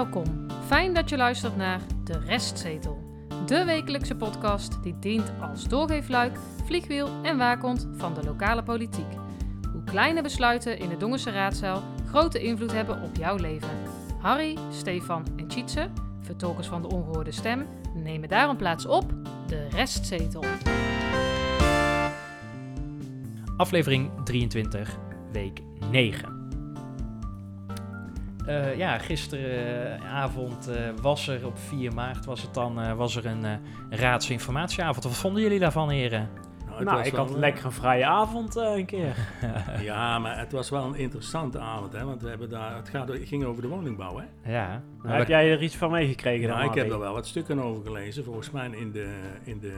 Welkom. Fijn dat je luistert naar De Restzetel. De wekelijkse podcast die dient als doorgeefluik, vliegwiel en waakhond van de lokale politiek. Hoe kleine besluiten in de Dongense raadzaal grote invloed hebben op jouw leven. Harry, Stefan en Tjitse, vertolkers van de ongehoorde stem, nemen daarom plaats op De Restzetel. Aflevering 23, week 9. Eh, ja, gisteravond eh, was er op 4 maart was het dan, eh, was er een eh, raadsinformatieavond. Wat vonden jullie daarvan, heren? het Nou, was ik had eh, lekker een vrije avond eh, een keer. Ja, maar het was wel een interessante avond, hè? Want we hebben daar, het gaat, het ging over de woningbouw, hè? Ja. Nou, heb jij er iets van meegekregen dan? Ja, ik heb er wel wat stukken over gelezen, volgens mij in de, in de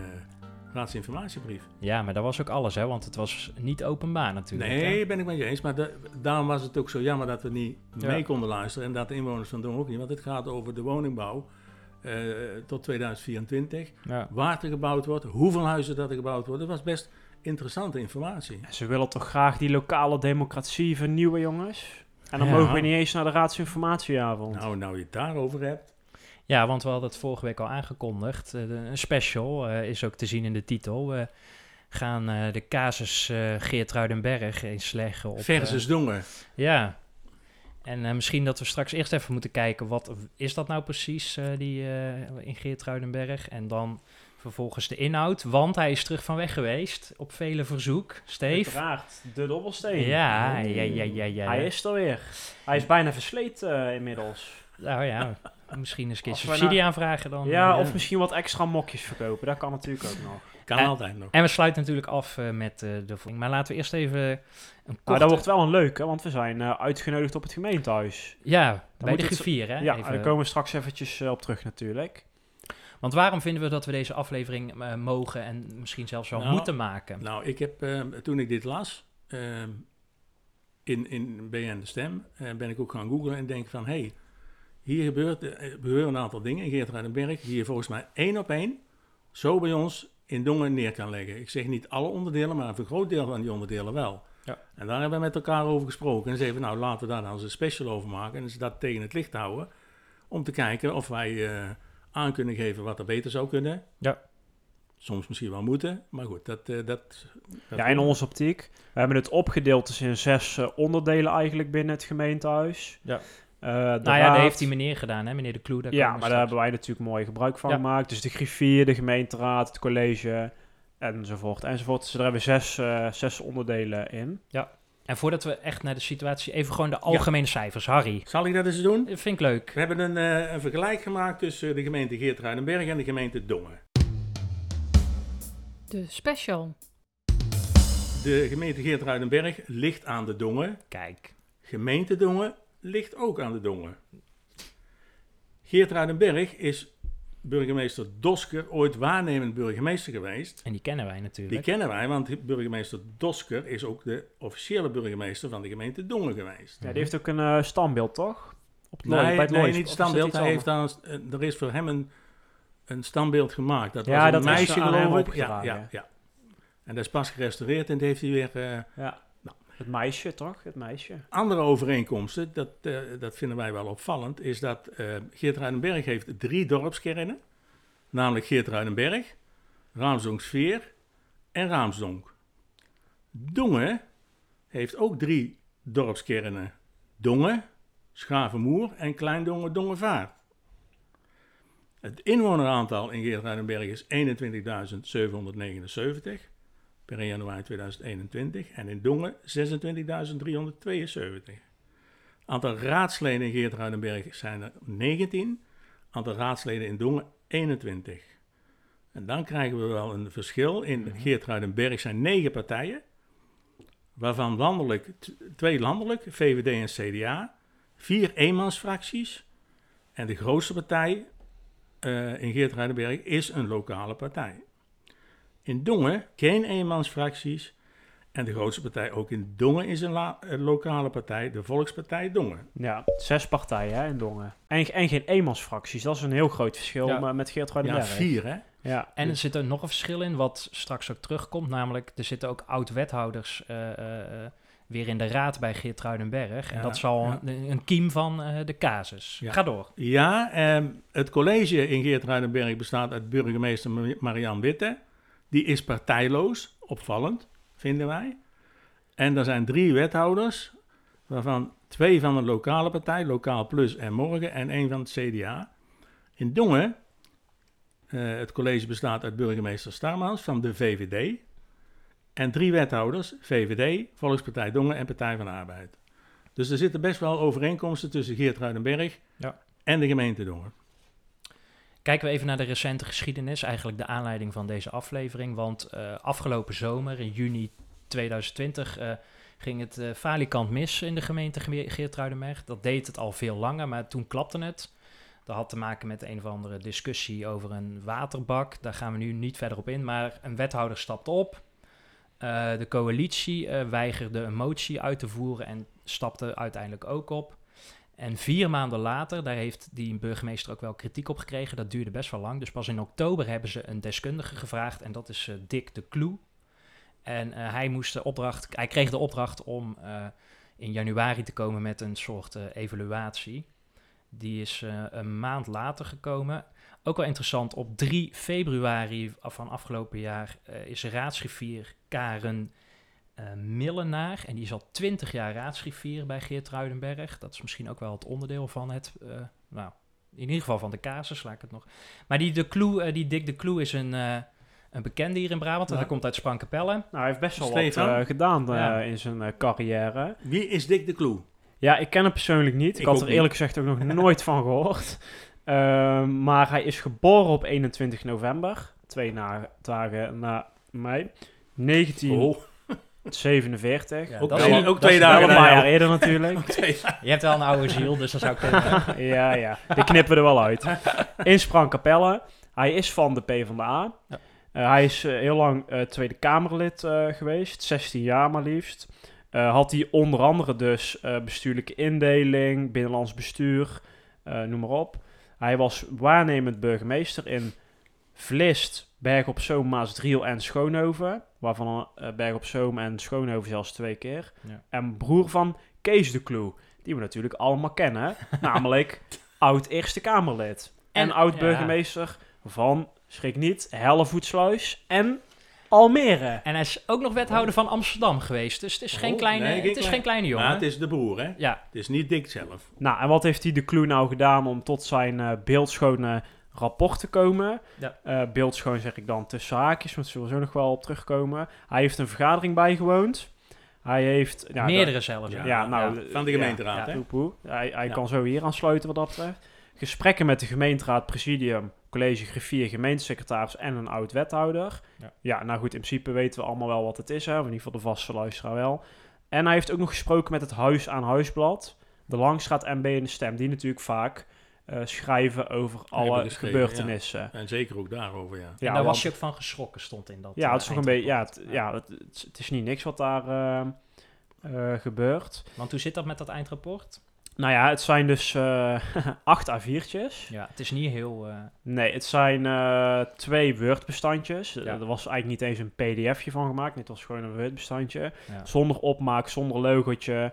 raadsinformatiebrief. ja, maar dat was ook alles, hè? Want het was niet openbaar natuurlijk. hè? Nee, ben ik met je eens. Maar de- daarom was het ook zo jammer dat we niet Ja. mee konden luisteren. En dat de inwoners van Dongen ook niet. Want het gaat over de woningbouw eh, tot 2024. Ja. Waar er gebouwd wordt, hoeveel huizen dat er gebouwd worden. Dat was best interessante informatie. Ze willen toch graag die lokale democratie vernieuwen, jongens? En dan Ja. mogen we niet eens naar de raadsinformatieavond. Nou, nou je het daarover hebt. Ja, want we hadden het vorige week al aangekondigd. Eh, een special eh, is ook te zien in de titel. We gaan eh, de casus eh Geertruidenberg eens leggen op... Versus Dongen. Ja. En eh, misschien dat we straks eerst even moeten kijken, wat is dat nou precies, eh, die eh, in Geertruidenberg? En dan vervolgens de inhoud, want hij is terug van weg geweest, op vele verzoek. Steve? Uiteraard, de dobbelsteen. Ja, ja, ja, ja, ja. Hij is er weer. Hij is bijna versleten inmiddels. Nou ja, misschien eens een keer subsidie nou- aanvragen dan. ja, eh. of misschien wat extra mokjes verkopen. Dat kan natuurlijk ook nog. Kan En- altijd nog. En we sluiten natuurlijk af eh, met eh, de voeding. Maar laten we eerst even een korte... Nou, dat wordt wel een leuke, want we zijn eh, uitgenodigd op het gemeentehuis. Ja, bij moet de griffier, hè? ja, Even- daar komen we straks eventjes op terug natuurlijk. Want waarom vinden we dat we deze aflevering mogen en misschien zelfs wel Nou, moeten maken? Nou, ik heb, eh, toen ik dit las, in, in BN De Stem, ben ik ook gaan googlen en denk van, hé, hey, hier gebeurt, eh, gebeuren een aantal dingen in Geertruidenberg die je volgens mij één op één zo bij ons in Dongen neer kan leggen. Ik zeg niet alle onderdelen, maar een groot deel van die onderdelen wel. Ja. En daar hebben we met elkaar over gesproken en zeiden nou, laten we daar dan eens een special over maken en dus dat tegen het licht houden, om te kijken of wij eh, aan kunnen geven wat er beter zou kunnen. Ja. Soms misschien wel moeten, maar goed, dat... eh, dat, dat Ja, in onze optiek. We hebben het opgedeeld dus in zes onderdelen eigenlijk binnen het gemeentehuis. Ja. Eh, Nou ja, raad- dat heeft die meneer gedaan, hè, meneer De Kloe. Daar Ja, maar daar straks- hebben wij natuurlijk mooi gebruik van Ja. gemaakt. Dus de griffier, de gemeenteraad, het college, enzovoort, enzovoort. Dus daar hebben we zes, eh, zes onderdelen in. En voordat we echt naar de situatie, even gewoon de algemene cijfers. Harry, Zal ik dat eens doen? dat vind ik leuk. We hebben een, eh, een vergelijk gemaakt tussen de gemeente Geertruidenberg en de gemeente Dongen. De special. De gemeente Geertruidenberg ligt aan de Dongen. Kijk, Gemeente Dongen ligt ook aan de Dongen. Geertruidenberg is burgemeester Dosker ooit waarnemend burgemeester geweest. en die kennen wij Die natuurlijk. kennen wij, want burgemeester Dosker is ook de officiële burgemeester van de gemeente Dongen geweest. Ja, die heeft ook een eh, standbeeld, toch? Op het Nee, bij het nee niet is standbeeld. Hij heeft dan, er is voor hem een, een standbeeld gemaakt. Dat Ja, was een dat is meisje, geloof ik. Ja, opgedragen, ja, ja. En dat is pas gerestaureerd en dat heeft hij weer... eh? Ja. Het meisje, toch? Het meisje. andere overeenkomsten, dat, eh, dat vinden wij wel opvallend, is dat eh Geertruidenberg heeft drie dorpskernen. Namelijk Geertruidenberg, Raamsdonksveer en Raamsdonk. Dongen heeft ook drie dorpskernen. Dongen, Schavenmoer en Kleindongen Dongenvaart. Het inwoneraantal in Geertruidenberg is 21.779 per 1 januari 2021 en in Dongen 26.372. Aantal raadsleden in Geertruidenberg zijn er 19, aantal raadsleden in Dongen 21. En dan krijgen we wel een verschil. In Geertruidenberg zijn negen partijen, waarvan landelijk, twee landelijk, VVD en CDA, vier eenmansfracties en de grootste partij eh, in Geertruidenberg is een lokale partij. In Dongen geen eenmansfracties. En de grootste partij ook in Dongen is een, la- een lokale partij, de Volkspartij Dongen. Ja, zes partijen hè, in Dongen. En, en geen eenmansfracties. Dat is een heel groot verschil Ja. met Geert Ja, Ruidenberg. vier hè? Ja. En er zit er nog een verschil in, wat straks ook terugkomt. Namelijk, er zitten ook oud-wethouders, eh, eh, eh, weer in de raad bij Geertruidenberg. En Ja, dat is al ja. een, een kiem van eh, de casus. Ja. Ga door. Ja, ehm, het college in Geertruidenberg bestaat uit burgemeester Mar- Marian Witte. Die is partijloos, opvallend, vinden wij. En er zijn drie wethouders, waarvan twee van de lokale partij, Lokaal Plus en Morgen, en één van het CDA. In Dongen, eh, het college bestaat uit burgemeester Starmans van de VVD. En drie wethouders, VVD, Volkspartij Dongen en Partij van de Arbeid. Dus er zitten best wel overeenkomsten tussen Geertruidenberg Ja. en de gemeente Dongen. Kijken we even naar de recente geschiedenis, eigenlijk de aanleiding van deze aflevering. Want eh, afgelopen zomer, in juni 2020, eh, ging het eh falikant mis in de gemeente Ge- Geertruidenberg. Dat deed het al veel langer, maar toen klapte het. Dat had te maken met een of andere discussie over een waterbak. Daar gaan we nu niet verder op in. Maar een wethouder stapte op. De coalitie weigerde een motie uit te voeren en stapte uiteindelijk ook op. En vier maanden later, daar heeft die burgemeester ook wel kritiek op gekregen. Dat duurde best wel lang. Dus pas in oktober hebben ze een deskundige gevraagd. En dat is eh, Dick de Kloe. En eh, hij, moest de opdracht, hij kreeg de opdracht om eh, in januari te komen met een soort evaluatie. Die is een maand later gekomen. Ook wel interessant, op 3 februari van afgelopen jaar is raadsgriffier Karen eh, Millenaar. En die is al 20 jaar raadsgriffier bij Geert Ruidenberg. Dat is misschien ook wel het onderdeel van het, eh, nou, in ieder geval van de casus, laat ik het nog. Maar die, de Kloe, eh, die Dick de Kloe is een, eh, een bekende hier in Brabant. En Ja. hij komt uit Sprankapelle. Nou, hij heeft best wel wat eh, gedaan eh, Ja. in zijn eh, carrière. Wie is Dick de Kloe? Ja, ik ken hem persoonlijk niet. Ik, Ik had er niet. eerlijk gezegd ook nog nooit van gehoord. Ehm, maar hij is geboren op 21 november, twee na- dagen na mij, 1947. Ja, ook, dat twee, ook dagen een paar jaar eerder natuurlijk. Je hebt wel een oude ziel, dus dat zou kunnen. ja, ja. Die knippen we er wel uit. In Sprankapelle. Hij is van de PvdA. Ja. Eh, hij is eh, heel lang eh, Tweede Kamerlid eh, geweest. 16 jaar maar liefst. Eh, had hij onder andere dus eh, bestuurlijke indeling, binnenlands bestuur, eh, noem maar op. Hij was waarnemend burgemeester in Vlist, Berg op Zoom, Maasdriel en Schoonhoven. Waarvan eh, Berg op Zoom en Schoonhoven zelfs twee keer. Ja. En broer van Kees de Kloe, die we natuurlijk allemaal kennen. namelijk oud Eerste Kamerlid. En, En- oud ja. burgemeester van, schrik niet, Hellevoetsluis en Almere. En hij is ook nog wethouder van Amsterdam geweest. Dus het is geen Oh, kleine, nee, het is klein- geen kleine jongen. Maar het is de broer, hè? Ja, Het is niet Dick zelf. Nou, en wat heeft die de Kloe nou gedaan om tot zijn eh, beeldschone rapport te komen? Ja. Eh, beeldschoon zeg ik dan tussen haakjes, want zullen we zo nog wel op terugkomen. Hij heeft een vergadering bijgewoond. Hij heeft... Ja, meerdere zelfs. Ja, Ja, nou, ja. Van de gemeenteraad, Ja. hè? Hij, hij Ja. kan zo hier aansluiten wat dat betreft. Gesprekken met de gemeenteraad, presidium, college, griffier, gemeentesecretaris en een oud-wethouder. Ja. Ja. nou goed, in principe weten we allemaal wel wat het is, hè? in ieder geval de vaste luisteraar wel. En hij heeft ook nog gesproken met het Huis aan Huisblad, de Langstraat MB en de Stem, die natuurlijk vaak eh, schrijven over alle geschreven, gebeurtenissen. En zeker ook daarover, ja. en Ja, daar want- was je ook van geschrokken, stond in dat Ja, eh, het is toch een beetje, ja, het, ja het, het- het is niet niks wat daar eh, eh, gebeurt. Want hoe zit dat met dat eindrapport? Nou ja, het zijn dus eh acht A4'tjes. Ja, het is niet heel... eh, Nee, het zijn eh, twee Word-bestandjes. Ja. Er was eigenlijk niet eens een pdfje van gemaakt. Het was gewoon een Word-bestandje. ja. Zonder opmaak, zonder logotje.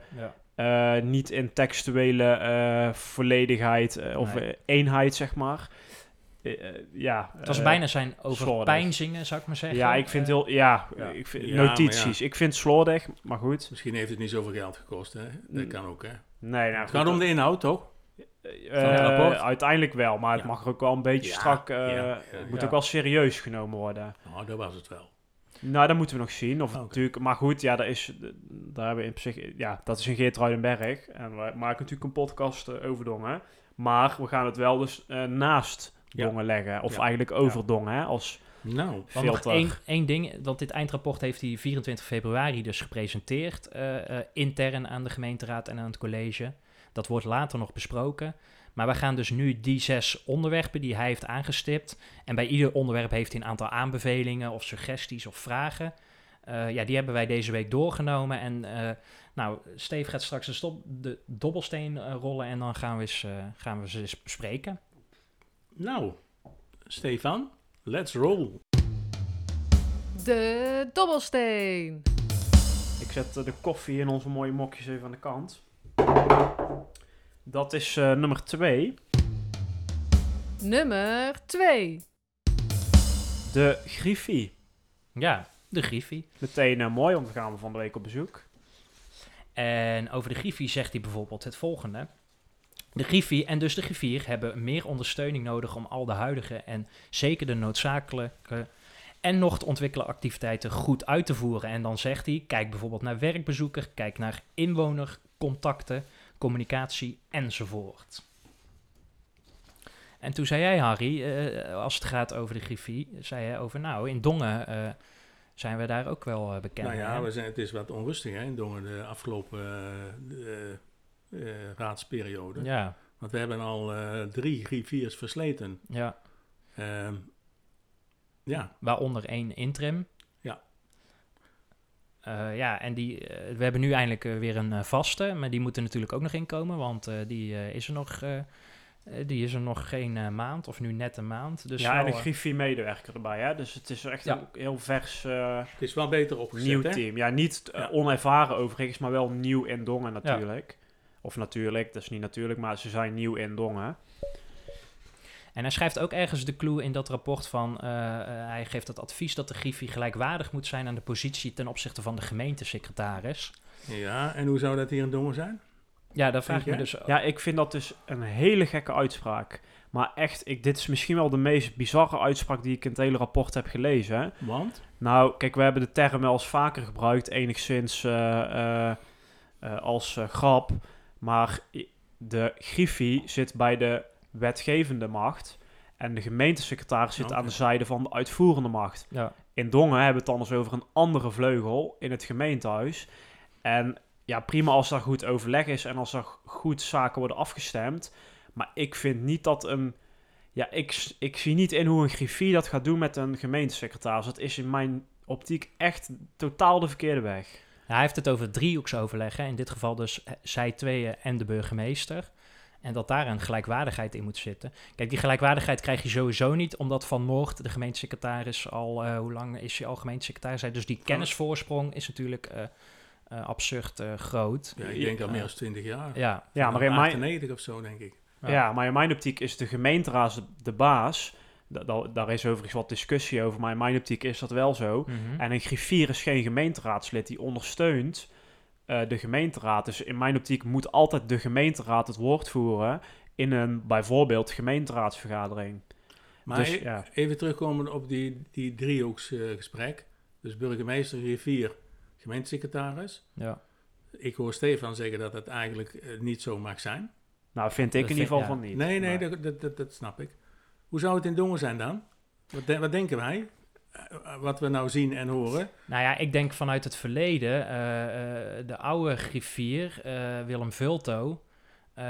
Eh, niet in textuele eh, volledigheid eh, of Nee. eenheid, zeg maar. Ja, Het was bijna zijn overpijnzingen, zou ik maar zeggen. Ja, ik vind heel... Ja, ja. Ik vind, Ja, notities. Ik vind het slordig, maar goed. Misschien heeft het niet zoveel geld gekost, hè? Dat kan ook, hè? Nee, nou, Het gaat om de inhoud, toch? Eh, uiteindelijk wel, maar het Ja. mag ook wel een beetje Ja, strak... eh, ja, ja, het moet ja. ook wel serieus genomen worden. Nou, dat was het wel. Nou, dat moeten we nog zien. Of natuurlijk, maar goed, ja, daar, is, daar hebben we in zich, ja, dat is een Geert Ruidenberg. En we maken natuurlijk een podcast eh, over Dongen. Maar we gaan het wel dus eh, naast Ja. Dongen leggen. Of Ja. eigenlijk over Dongen, hè, als Nou, filter. één, één ding, want dit eindrapport heeft hij 24 februari dus gepresenteerd, eh, eh, intern aan de gemeenteraad en aan het college. Dat wordt later nog besproken. Maar we gaan dus nu die zes onderwerpen die hij heeft aangestipt. En bij ieder onderwerp heeft hij een aantal aanbevelingen of suggesties of vragen. Eh, ja, die hebben wij deze week doorgenomen. En eh, nou, Steve gaat straks de, stop, de dobbelsteen eh, rollen en dan gaan we, eens, eh, gaan we ze eens bespreken. nou, Stefan, let's roll. De dobbelsteen. Ik zet de koffie in onze mooie mokjes even aan de kant. Dat is eh, nummer 2. Nummer 2. De Griffie. Ja, de Griffie. Meteen eh, mooi, want we gaan van de week op bezoek. En over de Griffie zegt hij bijvoorbeeld het volgende. De Griffie en dus de griffier hebben meer ondersteuning nodig om al de huidige en zeker de noodzakelijke en nog te ontwikkelen activiteiten goed uit te voeren. En dan zegt hij, kijk bijvoorbeeld naar werkbezoeker, kijk naar inwonercontacten, communicatie enzovoort. En toen zei jij, Harry, eh, als het gaat over de Griffie, zei hij over, nou, in Dongen eh, zijn we daar ook wel eh, bekend. Nou ja, hè? we zijn, het is wat onrustig hè, in Dongen de afgelopen eh, eh, eh, raadsperiode. ja, Want we hebben al eh, drie griffiers versleten. ja. Ehm, ja, Waaronder één interim. Ja. Eh, ja, en die, eh, we hebben nu eindelijk eh, weer een vaste, maar die moet er natuurlijk ook nog inkomen, want eh, die, is er nog, die is er nog geen maand, of nu net een maand. Dus ja, wel, en een eh, Griffie-medewerker erbij, hè? Dus het is echt Ja. een heel vers eh, het is wel beter opgezet. nieuw hè? team. Ja, niet onervaren overigens, maar wel nieuw in Dongen natuurlijk. Of natuurlijk, dat is niet natuurlijk, maar ze zijn nieuw in Dongen. En hij schrijft ook ergens de clue in dat rapport van, eh, eh, hij geeft het advies dat de Griffie gelijkwaardig moet zijn aan de positie ten opzichte van de gemeentesecretaris. Ja, en hoe zou dat hier in Dongen zijn? Ja, daar vraag ik me dus... Ja, ik vind dat dus een hele gekke uitspraak. Maar echt, ik, dit is misschien wel de meest bizarre uitspraak die ik in het hele rapport heb gelezen. hè. Want? Nou, kijk, we hebben de term wel eens vaker gebruikt, enigszins eh, als eh, grap. Maar de Griffie zit bij de wetgevende macht. En de gemeentesecretaris zit aan de zijde van de uitvoerende macht. Ja, In Dongen hebben we het dan eens over een andere vleugel in het gemeentehuis. En ja, prima als daar goed overleg is en als er goed zaken worden afgestemd. Maar ik vind niet dat een... Ja, ik, ik zie niet in hoe een griffie dat gaat doen met een gemeentesecretaris. Dat is in mijn optiek echt totaal de verkeerde weg. Hij heeft het over driehoeksoverleg. hè. In dit geval dus eh, zij tweeën en de burgemeester. En dat daar een gelijkwaardigheid in moet zitten. Kijk, die gelijkwaardigheid krijg je sowieso niet, omdat Van Noord, de gemeentesecretaris, al, eh, hoe lang is hij al gemeentesecretaris? Hij- Dus die kennisvoorsprong is natuurlijk eh, eh, absurd eh, groot. Ja, ik denk al meer dan 20 jaar. Ja, Ja, maar in mijn, 98 of zo, denk ik. Ja. Ja. maar in mijn optiek is de gemeenteraad de, baas. Da- da- daar is overigens wat discussie over, maar in mijn optiek is dat wel zo. mhm. En een griffier is geen gemeenteraadslid, die ondersteunt eh, de gemeenteraad. Dus in mijn optiek moet altijd de gemeenteraad het woord voeren in een bijvoorbeeld gemeenteraadsvergadering. Maar dus e- ja, even terugkomen op die, die driehoeksgesprek. dus burgemeester, griffier, gemeentesecretaris. ja. Ik hoor Stefan zeggen dat het eigenlijk eh, niet zo mag zijn. nou vind ik Dat in ieder geval van niet. Nee, nee, Maar- dat, dat, dat, dat snap ik. Hoe zou het in Dongen zijn dan? Wat, de- wat denken wij? Eh, wat we nou zien en horen. Nou ja, ik denk vanuit het verleden, eh, eh, de oude griffier, Willem Vulto,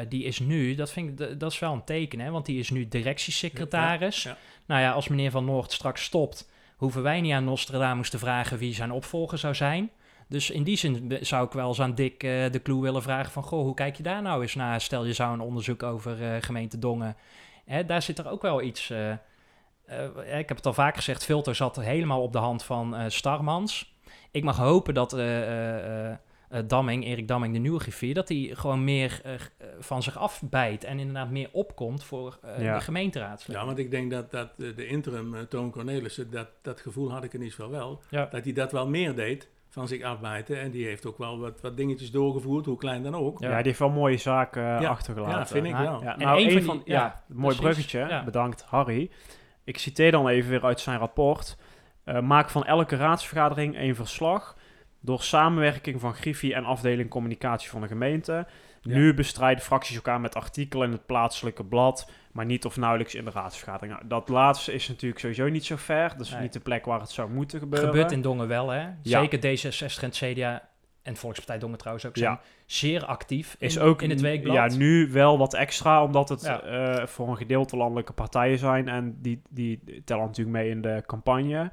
die is nu, dat vind ik, dat is wel een teken, hè, want die is nu directiesecretaris. Ja, ja. Nou ja, als meneer Van Noord straks stopt, hoeven wij niet aan Nostradamus te vragen wie zijn opvolger zou zijn. Dus in die zin zou ik wel eens aan Dick de Clue willen vragen van... Goh, hoe kijk je daar nou eens naar? Stel, je zou een onderzoek over gemeente Dongen... Hè, daar zit er ook wel iets... eh, ik heb het al vaak gezegd, Filter zat helemaal op de hand van eh, Starmans. Ik mag hopen dat eh, eh, eh, eh, Damming, Erik Damming, de nieuwe griffier... dat hij gewoon meer van zich afbijt en inderdaad meer opkomt voor eh, Ja. de gemeenteraadsleden. Ja, want ik denk dat, dat de interim, Toon Cornelissen, dat, dat gevoel had ik in ieder geval wel. Ja. Dat hij dat wel meer deed, van zich afbijten. En die heeft ook wel wat, wat dingetjes doorgevoerd, hoe klein dan ook. Ja. Ja. die heeft wel mooie zaken Ja, achtergelaten. Ja, vind ik wel. Ja, En nou, een een van van, die- ja, ja, mooi precies, bruggetje. ja. Bedankt, Harry. Ik citeer dan even weer uit zijn rapport. Eh, maak van elke raadsvergadering een verslag door samenwerking van Griffie en afdeling communicatie van de gemeente. Ja. Nu bestrijden fracties elkaar met artikelen in het plaatselijke blad, maar niet of nauwelijks in de raadsvergadering. Nou, dat laatste is natuurlijk sowieso niet zo ver. Dat is Nee. niet de plek waar het zou moeten gebeuren. gebeurt in Dongen wel, hè? Ja. Zeker D66 en het CDA en Volkspartij Dongen trouwens ook zijn Ja. Zeer actief in, is ook in het weekblad. Ja, nu wel wat extra, omdat het Ja. eh, voor een gedeelte landelijke partijen zijn. En die, die tellen natuurlijk mee in de campagne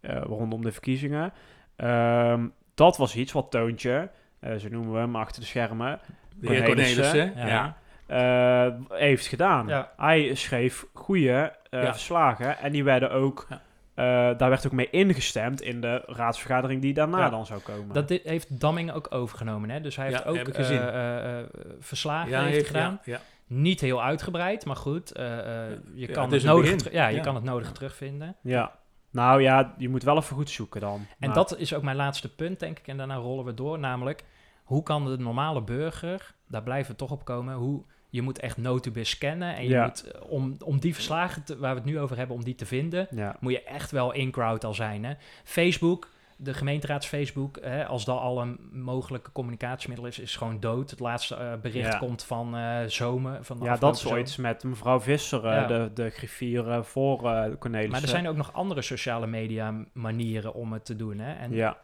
eh, rondom de verkiezingen. Ehm, dat was iets wat Toontje, eh, zo noemen we hem achter de schermen, De heer Cornelissen, Cornelissen, ja. ja. eh, heeft gedaan. Ja. Hij schreef goede Ja. verslagen en die werden ook Eh, daar werd ook mee ingestemd in de raadsvergadering die daarna Ja. dan zou komen. Dat dit heeft Damming ook overgenomen. Hè? Dus hij heeft Ja, ook ik eh, gezien. eh, verslagen Ja, heeft heeft- gedaan. Ja, ja. Niet heel uitgebreid, maar goed. eh, eh, je kan het een teru- ja, je Ja. kan het nodige terugvinden. Ja. Nou ja, je moet wel even goed zoeken dan. En Maar- dat is ook mijn laatste punt, denk ik. En daarna rollen we door. Namelijk, hoe kan de normale burger, daar blijven we toch op komen, hoe je moet echt notubis kennen. En je Ja. moet, eh, om, om die verslagen te- waar we het nu over hebben, om die te vinden, Ja. moet je echt wel in-crowd al zijn. Hè? Facebook, de gemeenteraads Facebook, hè, als dat al een mogelijke communicatiemiddel is, is gewoon dood. Het laatste eh, bericht Ja. komt van eh zomer. Van Ja, dat is ooit met mevrouw Visser, Ja. de, de griffier voor eh Cornelis. Maar er zijn ook nog andere sociale media manieren om het te doen. Hè? En Ja,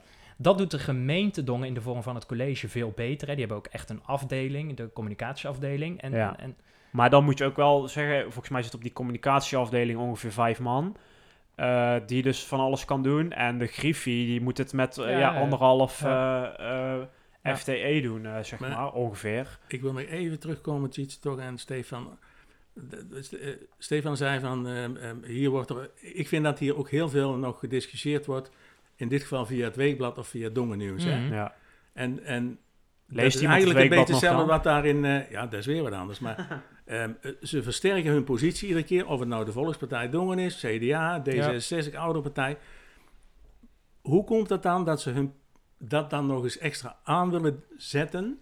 Dat doet de gemeente Dongen in de vorm van het college veel beter. Hè. Die hebben ook echt een afdeling, de communicatieafdeling. En, Ja. en, en- maar dan moet je ook wel zeggen, volgens mij zit op die communicatieafdeling ongeveer vijf man. eh, die dus van alles kan doen. En de Griffie, die moet het met eh, Ja, anderhalf Ja. eh, eh, Ja. FTE doen, eh, zeg Maar- maar, ongeveer. Ik wil nog even terugkomen, Tjits, toch aan Stefan. Stefan zei van, hier wordt er, ik vind dat hier ook heel veel nog gediscussieerd wordt. In dit geval via het Weekblad of via Dongennieuws. hè. Mhm. Ja. En, en Leest dat is iemand het eigenlijk een beetje hetzelfde wat daarin... eh, ja, dat is weer wat anders. Maar ehm, eh, ze versterken hun positie iedere keer. Of het nou de Volkspartij Dongen is, CDA, D66, Oude Partij. Hoe komt het dan dat ze hun, dat dan nog eens extra aan willen zetten...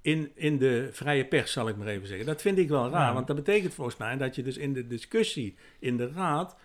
In, in de vrije pers, zal ik maar even zeggen. Dat vind ik wel raar, Ja. want dat betekent volgens mij dat je dus in de discussie in de raad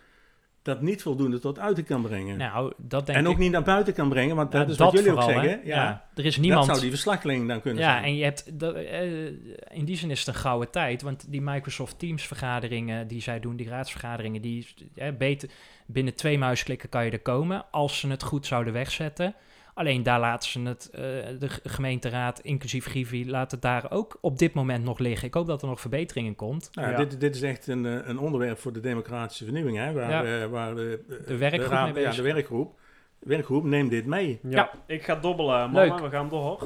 dat niet voldoende tot uit kan brengen. nou, dat denk en ook ik... niet naar buiten kan brengen, want nou, dat is wat jullie ook vooral, zeggen. Ja, Ja, er is niemand... Dat zou die verslaglegging dan kunnen ja, zijn. en je hebt... Dat, eh, in die zin is het een gouden tijd. Want die Microsoft Teams vergaderingen die zij doen, die raadsvergaderingen, die eh, beter... Binnen twee muisklikken kan je er komen, als ze het goed zouden wegzetten. Alleen daar laten ze het, eh, de gemeenteraad, inclusief Grivi, laat het daar ook op dit moment nog liggen. Ik hoop dat er nog verbetering in komt. Nou, Ja. dit, dit is echt een, eh, een onderwerp voor de democratische vernieuwing, hè, waar, Ja. eh, waar de, De werkgroep raad- mee ja, de werkgroep. De werkgroep neemt dit mee. Ja, Ja. ik ga dobbelen, mannen. Leuk. We gaan door.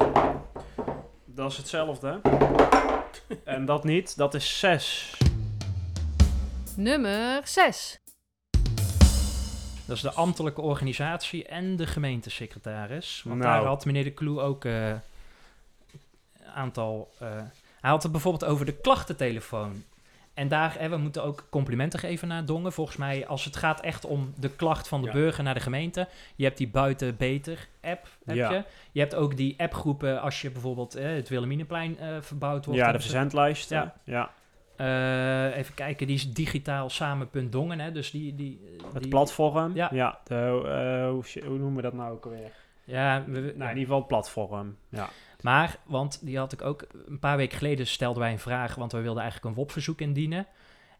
Dat is hetzelfde. en dat niet, dat is 6. Nummer 6. Dat is de ambtelijke organisatie en de gemeentesecretaris. Want Nou. daar had meneer De Kloe ook eh, een aantal... eh, hij had het bijvoorbeeld over de klachtentelefoon. En daar, hè, we moeten ook complimenten geven naar Dongen. Volgens mij, als het gaat echt om de klacht van de Ja. burger naar de gemeente. Je hebt die Buiten Beter app, heb Ja. je. Je hebt ook die appgroepen als je bijvoorbeeld eh, het Wilhelminaplein eh verbouwd wordt. Ja, de Hebben ze- verzendlijst. Ja. ja. Eh, even kijken, die is digitaal samen.dongen, hè. Dus die... die Het platform. Ja. ja de, eh, hoe, noemen we dat nou ook alweer? Ja, we- Nou, in ieder geval het platform. Ja. Maar, want die had ik ook een paar weken geleden stelden wij een vraag, want we wilden eigenlijk een WOP-verzoek indienen.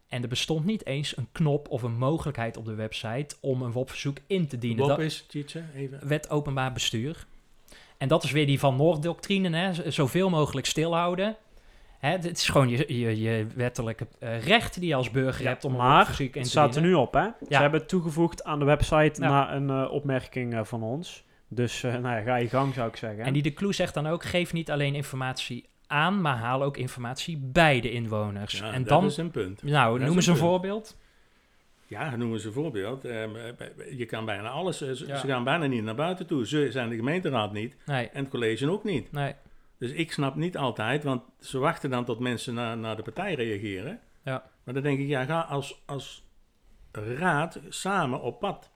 En er bestond niet eens een knop of een mogelijkheid op de website om een WOP-verzoek in te dienen. Dat is, Tjitse, even. wet openbaar bestuur. En dat is weer die Van Noord-doctrine, hè? z- zoveel mogelijk stilhouden. Hè, het is gewoon je, je, je wettelijke eh, recht die je als burger Ja, hebt om een maar WOP-verzoek in Het te staat er nu op, hè? Ze hebben het toegevoegd aan de website Ja. na een eh, opmerking eh, van ons. Dus eh, nou ja, ga je gang, zou ik zeggen. En die de clue zegt dan ook, geef niet alleen informatie aan, maar haal ook informatie bij de inwoners. Ja, en dat dan, is een punt. nou, dat noem eens een voorbeeld. Ja, noemen ze een voorbeeld. Je kan bijna alles. Ze, Ja. ze gaan bijna niet naar buiten toe. Ze zijn de gemeenteraad niet. Nee, En het college ook niet. nee. Dus ik snap niet altijd, want ze wachten dan tot mensen naar, naar de partij reageren. Ja. Maar dan denk ik, ja, ga als, als raad samen op pad.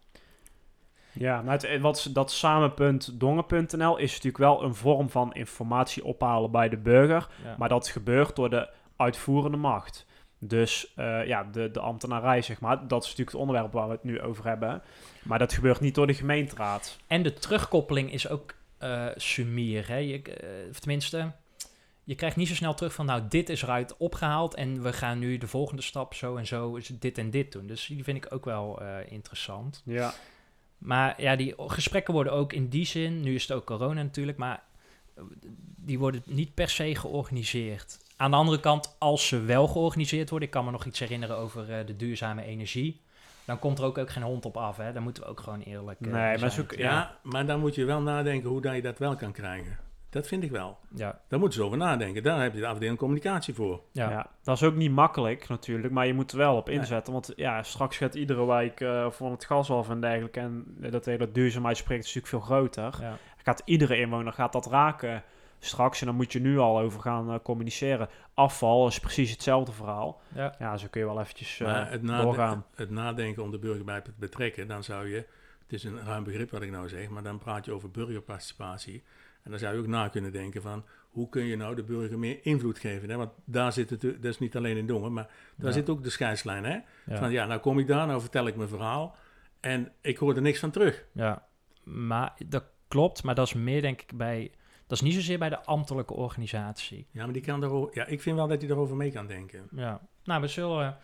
Ja, maar het, eh, wat, dat samen.dongen.nl is natuurlijk wel een vorm van informatie ophalen bij de burger. Ja. Maar dat gebeurt door de uitvoerende macht. Dus eh, ja, de, de ambtenarij, zeg maar. Dat is natuurlijk het onderwerp waar we het nu over hebben. Maar dat gebeurt niet door de gemeenteraad. En de terugkoppeling is ook sumier. Hè? Je, eh, of tenminste, je krijgt niet zo snel terug van, nou, dit is eruit opgehaald en we gaan nu de volgende stap zo en zo is dit en dit doen. Dus die vind ik ook wel eh, interessant. Ja. Maar ja, die gesprekken worden ook in die zin, nu is het ook corona natuurlijk, maar die worden niet per se georganiseerd. Aan de andere kant, als ze wel georganiseerd worden, ik kan me nog iets herinneren over de duurzame energie, dan komt er ook, ook geen hond op af. Hè? Dan moeten we ook gewoon eerlijk eh, Nee, maar zoek- Ja, Ja. maar dan moet je wel nadenken hoe dat je dat wel kan krijgen. Dat vind ik wel. Ja, Daar moeten ze over nadenken. Daar heb je de afdeling communicatie voor. ja. Ja. dat is ook niet makkelijk natuurlijk, maar je moet er wel op inzetten. Want ja, straks gaat iedere wijk eh, van het gas af en dergelijke. En dat hele duurzaamheidsproject is natuurlijk veel groter. ja. Gaat iedere inwoner gaat dat raken straks. En dan moet je nu al over gaan eh, communiceren. Afval is precies hetzelfde verhaal. ja. Ja, zo kun je wel eventjes eh, Maar het, doorgaan. het nadenken om de burger bij te betrekken, dan zou je, het is een ruim begrip wat ik nou zeg, maar dan praat je over burgerparticipatie. En dan zou je ook na kunnen denken van, hoe kun je nou de burger meer invloed geven? Hè? Want daar zit het, dat is niet alleen in Dongen, maar daar Ja. zit ook de scheidslijn. Hè? Ja. Van ja, nou kom ik daar, nou vertel ik mijn verhaal en ik hoor er niks van terug. Ja, maar dat klopt, maar dat is meer denk ik bij, dat is niet zozeer bij de ambtelijke organisatie. Ja, maar die kan daarover, ja, ik vind wel dat hij daarover mee kan denken. Ja, nou we zullen,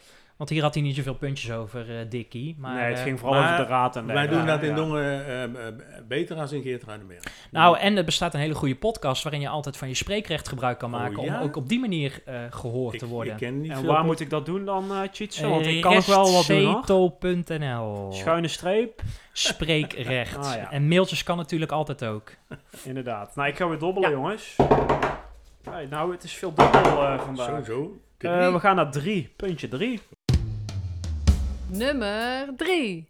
want hier had hij niet zoveel puntjes over, eh Dikkie. Maar, nee, het eh, ging vooral maar over de raad en Wij doen dat in Ja. Dongen eh, beter als in Geertruidenberg. Nou, en er bestaat een hele goede podcast waarin je altijd van je spreekrecht gebruik kan Oh, maken ja? om ook op die manier eh, gehoord ik, te worden. ik ken niet En veel waar moet ik dat doen dan, eh Cheatsen? Want ik kan nog wel wat doen Schuine streep, Spreekrecht. Ah, ja. En mailtjes kan natuurlijk altijd ook. inderdaad. Nou, ik ga weer dobbelen, Ja. jongens. Hey, nou, het is veel dobbel eh, vandaag. Sowieso. Eh, we gaan naar drie. Puntje drie. Nummer 3.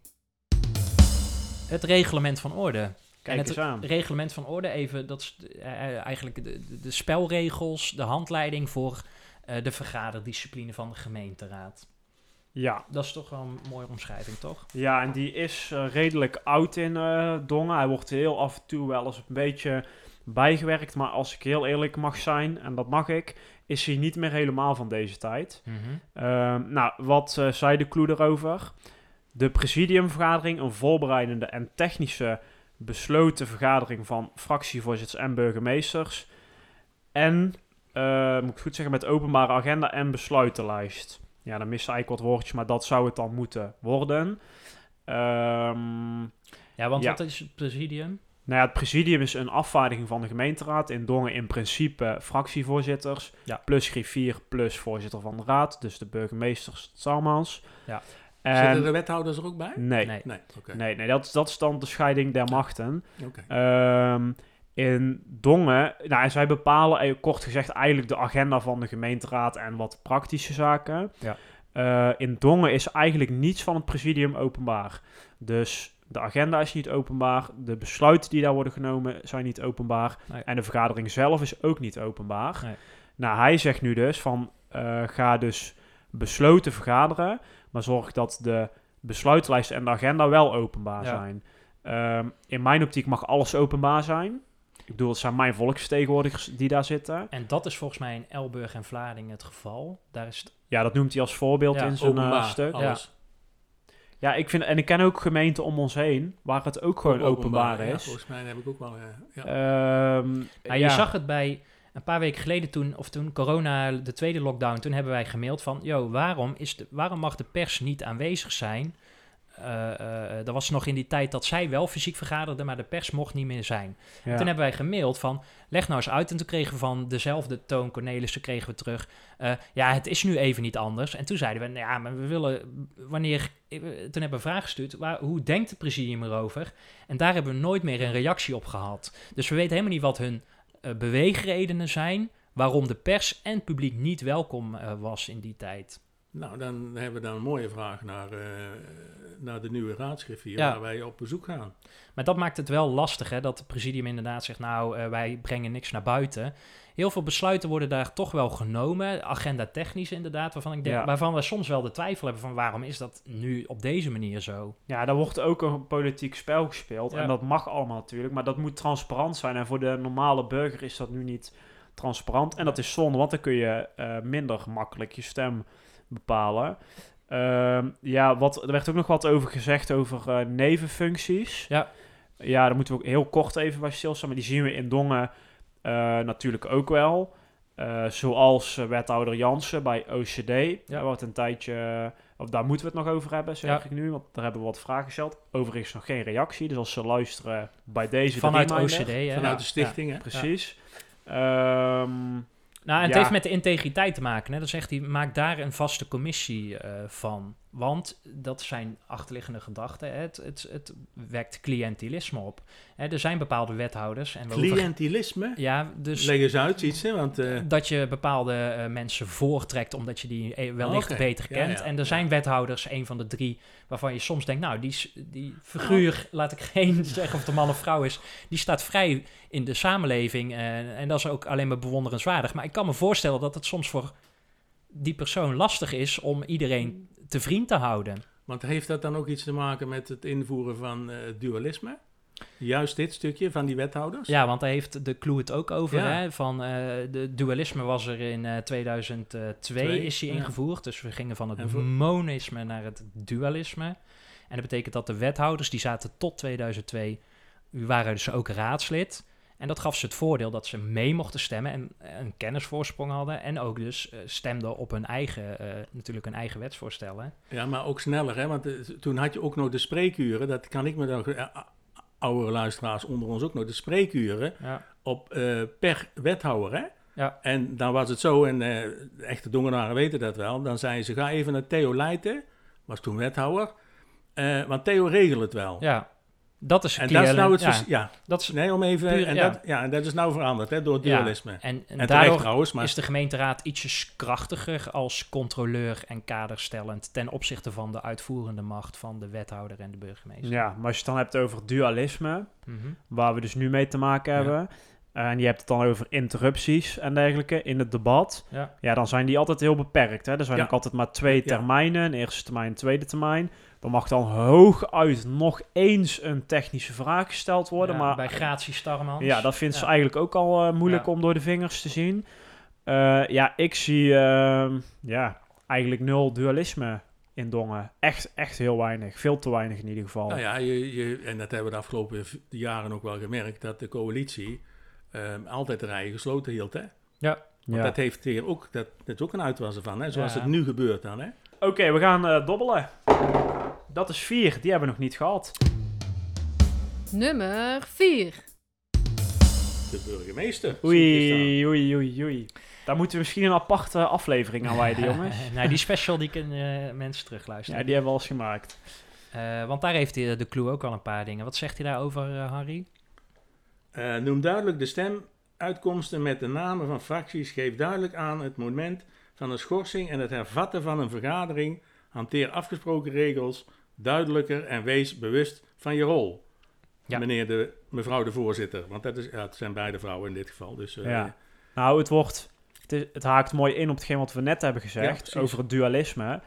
Het reglement van orde. Kijk het eens aan. reglement van orde, even, dat is eh, eh, eigenlijk de, de, de spelregels, de handleiding voor eh, de vergaderdiscipline van de gemeenteraad. Ja. Dat is toch wel een mooie omschrijving, toch? ja, en die is redelijk oud in eh, Dongen. Hij wordt heel af en toe wel eens een beetje bijgewerkt. Maar als ik heel eerlijk mag zijn, en dat mag ik, is hij niet meer helemaal van deze tijd. Ehm, nou, wat eh, zei de clue erover? De presidiumvergadering, een voorbereidende en technische besloten vergadering van fractievoorzitters en burgemeesters. En, eh, moet ik goed zeggen, met openbare agenda en besluitenlijst. Ja, dan mist eigenlijk wat woordjes, maar dat zou het dan moeten worden. Ehm, Ja, want Ja. wat is het presidium? Nou ja, het presidium is een afvaardiging van de gemeenteraad. In Dongen in principe fractievoorzitters. Ja. Plus griffier, plus voorzitter van de raad. Dus de burgemeesters, Salmans. Ja. Zitten En, de wethouders er ook bij? nee, nee, Nee. Nee, dat, is- dat is dan de scheiding der machten. Oké. Ehm, in Dongen, nou, en zij bepalen eh, kort gezegd eigenlijk de agenda van de gemeenteraad en wat praktische zaken. Ja. Eh, in Dongen is eigenlijk niets van het presidium openbaar. Dus de agenda is niet openbaar, de besluiten die daar worden genomen zijn niet openbaar Nee. en de vergadering zelf is ook niet openbaar. Nee. Nou, hij zegt nu dus van eh, ga dus besloten vergaderen, maar zorg dat de besluitlijst en de agenda wel openbaar Ja. zijn. Ehm, in mijn optiek mag alles openbaar zijn. Ik bedoel, het zijn mijn volksvertegenwoordigers die daar zitten. En dat is volgens mij in Elburg en Vlaardingen het geval. Daar is het, Ja, dat noemt hij als voorbeeld Ja, in zijn eh, stuk. alles. Ja, ik vind, en ik ken ook gemeenten om ons heen waar het ook gewoon openbaar, ja, is. volgens mij heb ik ook wel... ja. Ehm, Nou, ja. Je zag het bij een paar weken geleden toen, of toen corona, de tweede lockdown, toen hebben wij gemaild van, yo, waarom, is de, waarom mag de pers niet aanwezig zijn? Eh, eh, dat was nog in die tijd dat zij wel fysiek vergaderden, maar de pers mocht niet meer zijn. Ja. Toen hebben wij gemaild van, leg nou eens uit. En toen kregen we van dezelfde Toon Cornelissen kregen we terug. eh, ja, het is nu even niet anders. En toen zeiden we, nou ja, maar we willen, wanneer... eh, Toen hebben we een vraag gestuurd, waar, hoe denkt het presidium erover? En daar hebben we nooit meer een reactie op gehad. Dus we weten helemaal niet wat hun eh, beweegredenen zijn... waarom de pers en het publiek niet welkom eh, was in die tijd. Nou, dan hebben we dan een mooie vraag naar, eh, naar de nieuwe raadsgriffier, Ja. waar wij op bezoek gaan. Maar dat maakt het wel lastig, hè, dat het presidium inderdaad zegt, nou, eh, wij brengen niks naar buiten. Heel veel besluiten worden daar toch wel genomen, agenda technisch inderdaad, waarvan, ik denk, Ja. waarvan we soms wel de twijfel hebben van waarom is dat nu op deze manier zo? Ja, daar wordt ook een politiek spel gespeeld. Ja. En dat mag allemaal natuurlijk. Maar dat moet transparant zijn. En voor de normale burger is dat nu niet transparant. En dat is zonde, want dan kun je eh, minder gemakkelijk je stem bepalen. Ehm, ja, wat, er werd ook nog wat over gezegd over eh, nevenfuncties. Ja. Ja, daar moeten we ook heel kort even bij stilstaan. Maar die zien we in Dongen eh, natuurlijk ook wel. Eh, zoals wethouder Jansen bij OCD. Ja. Daar wordt een tijdje... Of daar moeten we het nog over hebben, zeg Ja. ik nu. Want daar hebben we wat vragen gesteld. Overigens nog geen reactie. Dus als ze luisteren bij deze... de Vanuit. OCD, hè? Vanuit Ja. de stichting, hè? Precies. Ehm, Nou, en het Ja. heeft met de integriteit te maken. Hè? Dan zegt hij, maak daar een vaste commissie eh, van. Want dat zijn achterliggende gedachten. Het, het, het wekt cliëntelisme op. Er zijn bepaalde wethouders. En Cliëntilisme? ja, dus Leg eens uit iets, hè? Want eh, dat je bepaalde eh, mensen voortrekt omdat je die eh, wellicht Oké, beter kent. ja, en er zijn wethouders, een van de drie, waarvan je soms denkt, nou, die, die figuur, laat ik geen zeggen of het een man of vrouw is, die staat vrij in de samenleving. en dat is ook alleen maar bewonderenswaardig. Maar ik kan me voorstellen dat het soms voor die persoon lastig is om iedereen te vriend te houden. want heeft dat dan ook iets te maken met het invoeren van eh, dualisme? Juist dit stukje van die wethouders? Ja, want daar heeft de clue het ook over. Ja. Hè? Van, eh, de dualisme was er in eh 2002 Twee, is ja. ingevoerd. Dus we gingen van het monisme naar het dualisme. En dat betekent dat de wethouders, die zaten tot 2002, die waren dus ook raadslid. En dat gaf ze het voordeel dat ze mee mochten stemmen en een kennisvoorsprong hadden. En ook dus eh, stemden op hun eigen, eh, natuurlijk hun eigen wetsvoorstellen. Ja, maar ook sneller, hè? Want eh, toen had je ook nog de spreekuren. Dat kan ik me dan, oudere luisteraars onder ons ook nog, de spreekuren Ja. op, per wethouder, hè? Ja. En dan was het zo, en de echte Dongenaren weten dat wel, dan zeiden ze, ga even naar Theo Leijten, was toen wethouder, want Theo regelt het wel. ja, dat is en dat is nou het ja, ja, dat is, nee, om even, Puur, en, ja. dat, ja, en dat is nou veranderd, hè, door het Ja. dualisme. En, en, En terecht daardoor trouwens, maar is de gemeenteraad ietsjes krachtiger als controleur en kaderstellend ten opzichte van de uitvoerende macht van de wethouder en de burgemeester. Ja, maar als je het dan hebt over dualisme, Mhm. waar we dus nu mee te maken Ja. hebben. En je hebt het dan over interrupties en dergelijke in het debat. Ja. Ja, dan zijn die altijd heel beperkt. Hè? Er zijn Ja. ook altijd maar twee termijnen. Een eerste termijn, een tweede termijn. Dan mag dan hooguit nog eens een technische vraag gesteld worden. Ja, maar bij Gratie Starmans. ja, dat vindt ze eigenlijk ook al eh, moeilijk Ja. om door de vingers te zien. Eh, ja, ik zie ehm, ja, eigenlijk nul dualisme in Dongen. Echt, echt heel weinig. Veel te weinig in ieder geval. Nou ja, je, je, en dat hebben we de afgelopen jaren ook wel gemerkt, dat de coalitie ehm, altijd de rijen gesloten hield. Hè? Want Ja. dat heeft hier ook, dat, dat is ook een uitwassen van, hè? zoals Ja. het nu gebeurt dan. Hè? Oké, we gaan eh, dobbelen. Dat is vier. Die hebben we nog niet gehad. Nummer 4. De burgemeester. Oei, oei, oei, oei. Daar moeten we misschien een aparte aflevering aan wijden, jongens. nou, die special die kunnen eh, mensen terugluisteren. Ja, die hebben we al eens gemaakt. Eh, want daar heeft hij, de clue ook al een paar dingen. Wat zegt hij daarover, eh, Harry? Eh, noem duidelijk de stemuitkomsten met de namen van fracties. Geef duidelijk aan het moment van een schorsing en het hervatten van een vergadering. Hanteer afgesproken regels duidelijker en wees bewust van je rol. Ja. Meneer de, mevrouw de voorzitter. Want dat is, ja, het zijn beide vrouwen in dit geval. Dus, eh, Ja. Nou, het wordt... Het, is- het haakt mooi in op hetgeen wat we net hebben gezegd. over het dualisme.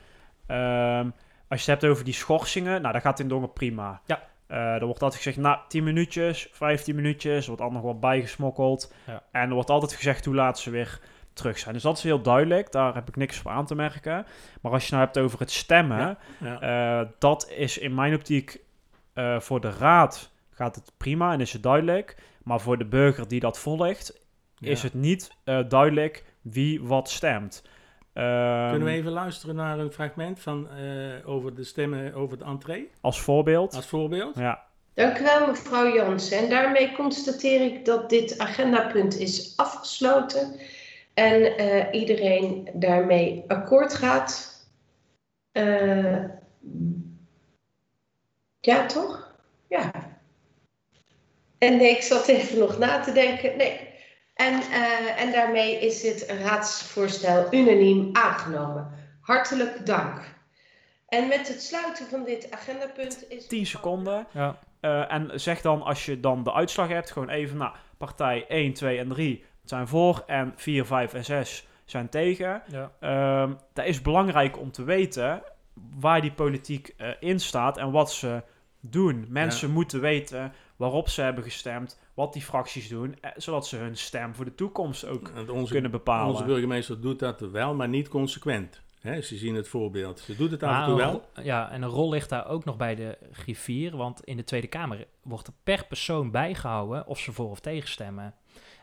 Ehm, als je het hebt over die schorsingen... Nou, dat gaat in Dongen prima. Ja. Eh, er wordt altijd gezegd, nou, 10 minuutjes, 15 minuutjes. Er wordt altijd nog wat bijgesmokkeld. Ja. En er wordt altijd gezegd hoe laat ze weer terug zijn. Dus dat is heel duidelijk. Daar heb ik niks op aan te merken. Maar als je nou hebt over het stemmen... Ja. ja. Eh, dat is in mijn optiek eh, voor de raad gaat het prima en is het duidelijk. Maar voor de burger die dat volgt, is het niet eh, duidelijk wie wat stemt. Ehm, Kunnen we even luisteren naar een fragment van, eh, over de stemmen over de entree? Als voorbeeld. Als voorbeeld. Ja, Dank u wel, mevrouw Jansen. En daarmee constateer ik dat dit agendapunt is afgesloten en eh, iedereen daarmee akkoord gaat. Eh, ja, toch? Ja. En nee, ik zat even nog na te denken. Nee. En, eh, en daarmee is dit raadsvoorstel unaniem aangenomen. Hartelijk dank. En met het sluiten van dit agendapunt is... 10 seconden. Ja. Eh, en zeg dan als je dan de uitslag hebt, gewoon even, nou, partij 1, 2 en 3 zijn voor en 4, 5 en 6 zijn tegen. ja. Ehm dat is belangrijk om te weten waar die politiek eh, in staat en wat ze doen. Mensen moeten weten waarop ze hebben gestemd, wat die fracties doen, eh, zodat ze hun stem voor de toekomst ook onze, kunnen bepalen. onze burgemeester doet dat wel, maar niet consequent. Hè, ze zien het voorbeeld. Ze doet het af en toe wel. Ja, en een rol ligt daar ook nog bij de griffier. Want in de Tweede Kamer wordt er per persoon bijgehouden of ze voor of tegen stemmen.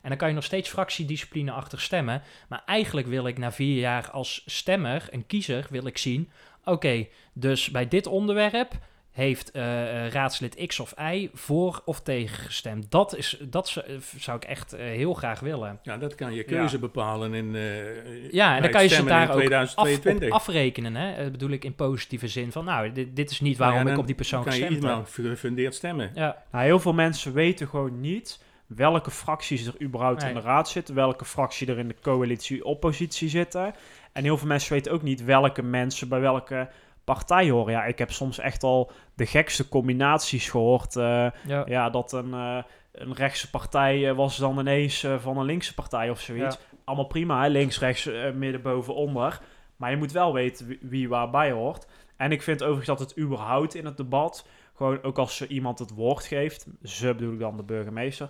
En dan kan je nog steeds fractiediscipline achter stemmen. Maar eigenlijk wil ik na vier jaar als stemmer, een kiezer, wil ik zien... Oké, dus bij dit onderwerp heeft eh, eh, raadslid X of Y voor of tegen gestemd. Dat, is, dat z- eh, zou ik echt heel graag willen. Ja, dat kan je keuze Ja. bepalen in. eh, Ja, en dan kan je ze daar ook af, op 2022. afrekenen. Hè? Bedoel ik in positieve zin van, nou, dit, dit is niet waarom Nou ja, ik op die persoon kan je gestemd heb. maar gefundeerd stemmen. Ja, Nou, heel veel mensen weten gewoon niet welke fracties er überhaupt in de raad zitten, welke fractie er in de coalitie-oppositie zitten. En heel veel mensen weten ook niet welke mensen bij welke partij horen. Ja, ik heb soms echt al de gekste combinaties gehoord. eh, ja. ja, dat een, eh, een rechtse partij eh, was dan ineens van een linkse partij of zoiets. Allemaal prima, hè? links, rechts, midden, boven, onder. Maar je moet wel weten wie, wie waarbij hoort. En ik vind overigens dat het überhaupt in het debat, gewoon ook als ze iemand het woord geeft, ze bedoel ik dan de burgemeester,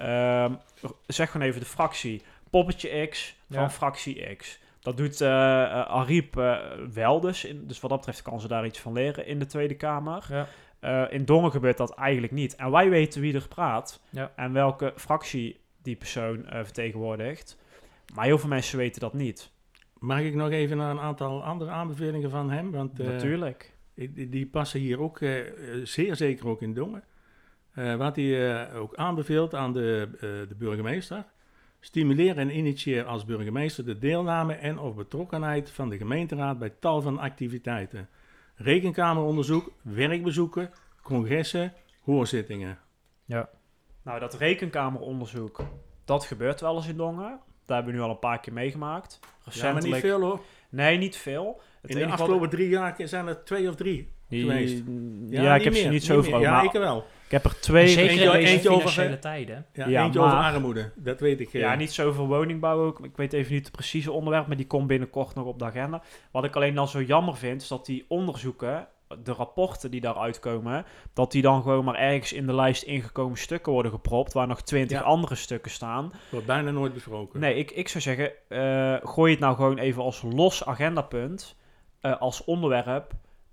ehm, zeg gewoon even de fractie. Poppetje X van Ja. fractie X. Dat doet eh eh, Ariep eh, wel dus. In, dus wat dat betreft kan ze daar iets van leren in de Tweede Kamer. Ja. Eh, in Dongen gebeurt dat eigenlijk niet. En wij weten wie er praat Ja. en welke fractie die persoon eh, vertegenwoordigt. Maar heel veel mensen weten dat niet. Mag ik nog even naar een aantal andere aanbevelingen van hem? Want eh, Natuurlijk. die, die passen hier ook zeer zeker ook in Dongen. Eh, wat hij eh, ook aanbeveelt aan de, eh, de burgemeester. Stimuleer en initieer als burgemeester de deelname en of betrokkenheid van de gemeenteraad bij tal van activiteiten. Rekenkameronderzoek, werkbezoeken, congressen, hoorzittingen. Nou, dat rekenkameronderzoek, dat gebeurt wel eens in Dongen. Daar hebben we nu al een paar keer meegemaakt. Ja, maar Recentelijk. niet veel hoor. Nee, niet veel. Het In de afgelopen drie jaar zijn er twee of drie Die- geweest. Ja, ik heb ze niet zo over. Ja, maar ik wel. Ik heb er twee. Zeker eentje- in deze eentje over, financiële tijden. Ja, Ja, eentje maar- over armoede, dat weet ik. eh. Ja, niet zoveel woningbouw ook. Ik weet even niet het precieze onderwerp, maar die komt binnenkort nog op de agenda. Wat ik alleen dan zo jammer vind, is dat die onderzoeken, de rapporten die daaruit komen, dat die dan gewoon maar ergens in de lijst ingekomen stukken worden gepropt, waar nog twintig Ja. andere stukken staan. Wordt bijna nooit besproken. Nee, ik, ik zou zeggen, eh, gooi het nou gewoon even als los agendapunt, eh, als onderwerp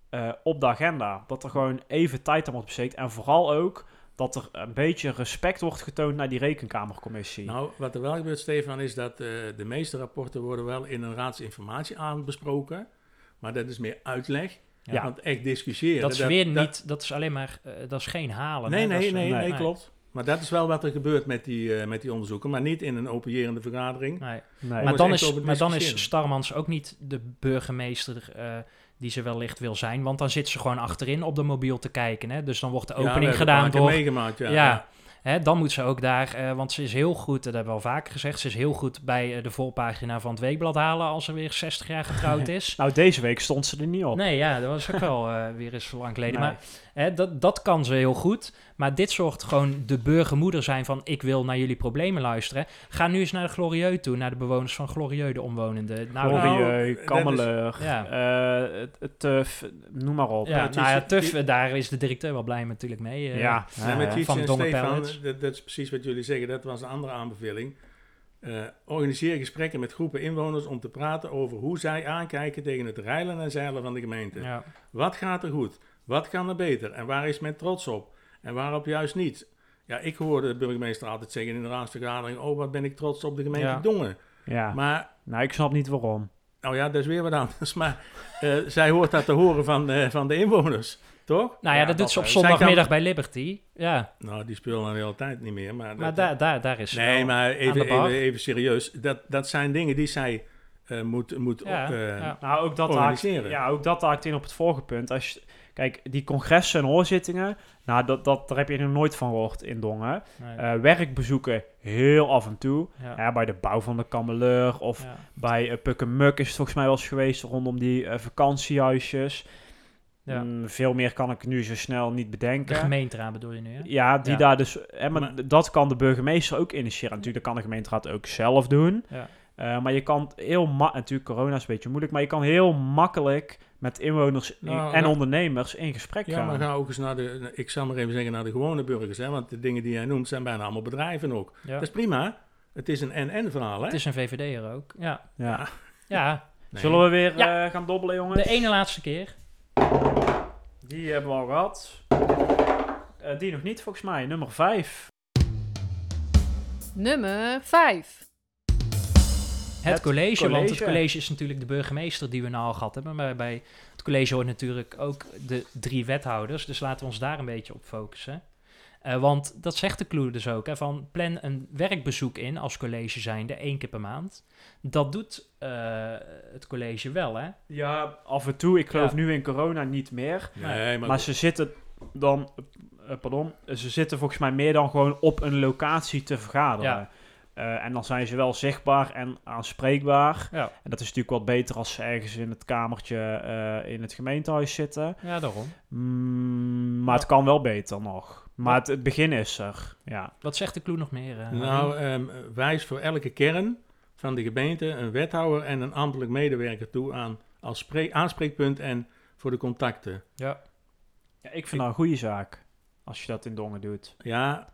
eh, op de agenda. Dat er gewoon even tijd aan wordt besteed. En vooral ook dat er een beetje respect wordt getoond naar die rekenkamercommissie. Nou, wat er wel gebeurt, Stefan, is dat eh, de meeste rapporten worden wel in een raadsinformatie aanbesproken. Maar dat is meer uitleg. Ja. Want echt discussiëren. Dat is weer niet, dat is alleen maar, eh, dat is geen halen. Nee, nee, is, nee, nee, klopt. Maar dat is wel wat er gebeurt met die, eh, met die onderzoeken. Maar niet in een openjerende vergadering. Nee. Nee. Maar, dan is, maar dan is Starmans ook niet de burgemeester eh, die ze wellicht wil zijn. Want dan zit ze gewoon achterin op de mobiel te kijken. Hè? Dus dan wordt de opening gedaan door... meegemaakt, ja. Ja, Hè, dan moet ze ook daar, eh, want ze is heel goed, dat hebben we al vaker gezegd, ze is heel goed bij eh, de voorpagina van het weekblad halen als ze weer 60 jaar getrouwd is. Nou, deze week stond ze er niet op. Nee, ja, dat was ook wel eh, weer eens lang geleden. Nee. Maar hè, dat, dat kan ze heel goed. Maar dit soort gewoon de burgermoeder zijn van ik wil naar jullie problemen luisteren. Ga nu eens naar de Glorieux toe, naar de bewoners van Glorieux, de omwonenden. Nou, Nou, Glorieux, Kammeleur, Ja. eh, het- het Tuf, noem maar op. ja, nou ja, Tuf, daar is de directeur wel blij natuurlijk mee. eh. ja, Ja, met eh, van en Stefan, dat, dat is precies wat jullie zeggen. Dat was een andere aanbeveling. Eh, organiseer gesprekken met groepen inwoners om te praten over hoe zij aankijken tegen het reilen en zeilen van de gemeente. Ja. Wat gaat er goed? Wat kan er beter? En waar is men trots op? En waarop juist niet? Ja, ik hoorde de burgemeester altijd zeggen in de raadsvergadering... oh, wat ben ik trots op de gemeente Ja. Dongen. ja. Maar, nou, ik snap niet waarom. nou ja, dat is weer wat anders. Maar eh, zij hoort dat te horen van, eh, van de inwoners, toch? Nou ja, Ja, dat, dat doet ze op ook. zondagmiddag kan- bij Liberty. Ja, Nou, die spelen dan de hele tijd niet meer. Maar, maar dat- daar, daar, daar is ze Nee, wel maar aan even, de bar. even, even serieus. Dat, dat zijn dingen die zij eh, moet, moet Ja, op, eh, ja. Nou, ook dat, haakt, ja, ook dat haakt in op het vorige punt. Als je, kijk, die congressen en hoorzittingen, nou, dat, dat, daar heb je nog nooit van gehoord in Dongen. Nee. Eh, werkbezoeken heel af en toe. ja. Ja, bij de bouw van de Kameleur of Ja. bij uh, is het volgens mij wel eens geweest rondom die eh, vakantiehuisjes. Ja. Mm, veel meer kan ik nu zo snel niet De bedenken. gemeenteraad bedoel je nu, hè? Ja, die daar dus. Hè, maar, Maar- dat kan de burgemeester ook initiëren. Natuurlijk, dat kan de gemeenteraad ook zelf doen. Ja. Eh, maar je kan heel ma- natuurlijk corona is een beetje moeilijk, maar je kan heel makkelijk met inwoners in- Nou, en nou- ondernemers in gesprek Ja, gaan. maar ga ook eens naar de, ik zal maar even zeggen, naar de gewone burgers. Hè, want de dingen die jij noemt zijn bijna allemaal bedrijven ook. Ja. Dat is prima. Het is een en-en verhaal, hè? Het is een VVD'er ook. Ja. ja. ja. Nee. Zullen we weer Ja. eh, gaan dobbelen, jongens? De ene laatste keer. Die hebben we al gehad. Eh, die nog niet, volgens mij. Nummer 5. Nummer 5. Het, Het college, want het college. is natuurlijk de burgemeester die we nou al gehad hebben. Maar bij het college hoort natuurlijk ook de drie wethouders. Dus laten we ons daar een beetje op focussen. Eh, want dat zegt de clue dus ook. Hè, van plan een werkbezoek in als college zijnde, één keer per maand. Dat doet eh, het college wel, hè? Ja, af en toe. Ik geloof Ja. nu in corona niet meer. Nee, maar, Maar ze zitten dan, eh, pardon, ze zitten volgens mij meer dan gewoon op een locatie te vergaderen. Ja. Eh, en dan zijn ze wel zichtbaar en aanspreekbaar. Ja, En dat is natuurlijk wat beter als ze ergens in het kamertje eh, in het gemeentehuis zitten. ja daarom. Mm, maar het kan wel beter nog. Maar het, het begin is er. Ja. Wat zegt de clue nog meer? eh, nou, ehm, wijs voor elke kern van de gemeente een wethouder en een ambtelijk medewerker toe aan als spree- aanspreekpunt en voor de contacten. ja. ja, ik vind dat een goede zaak. Als je dat in Dongen doet. Ja,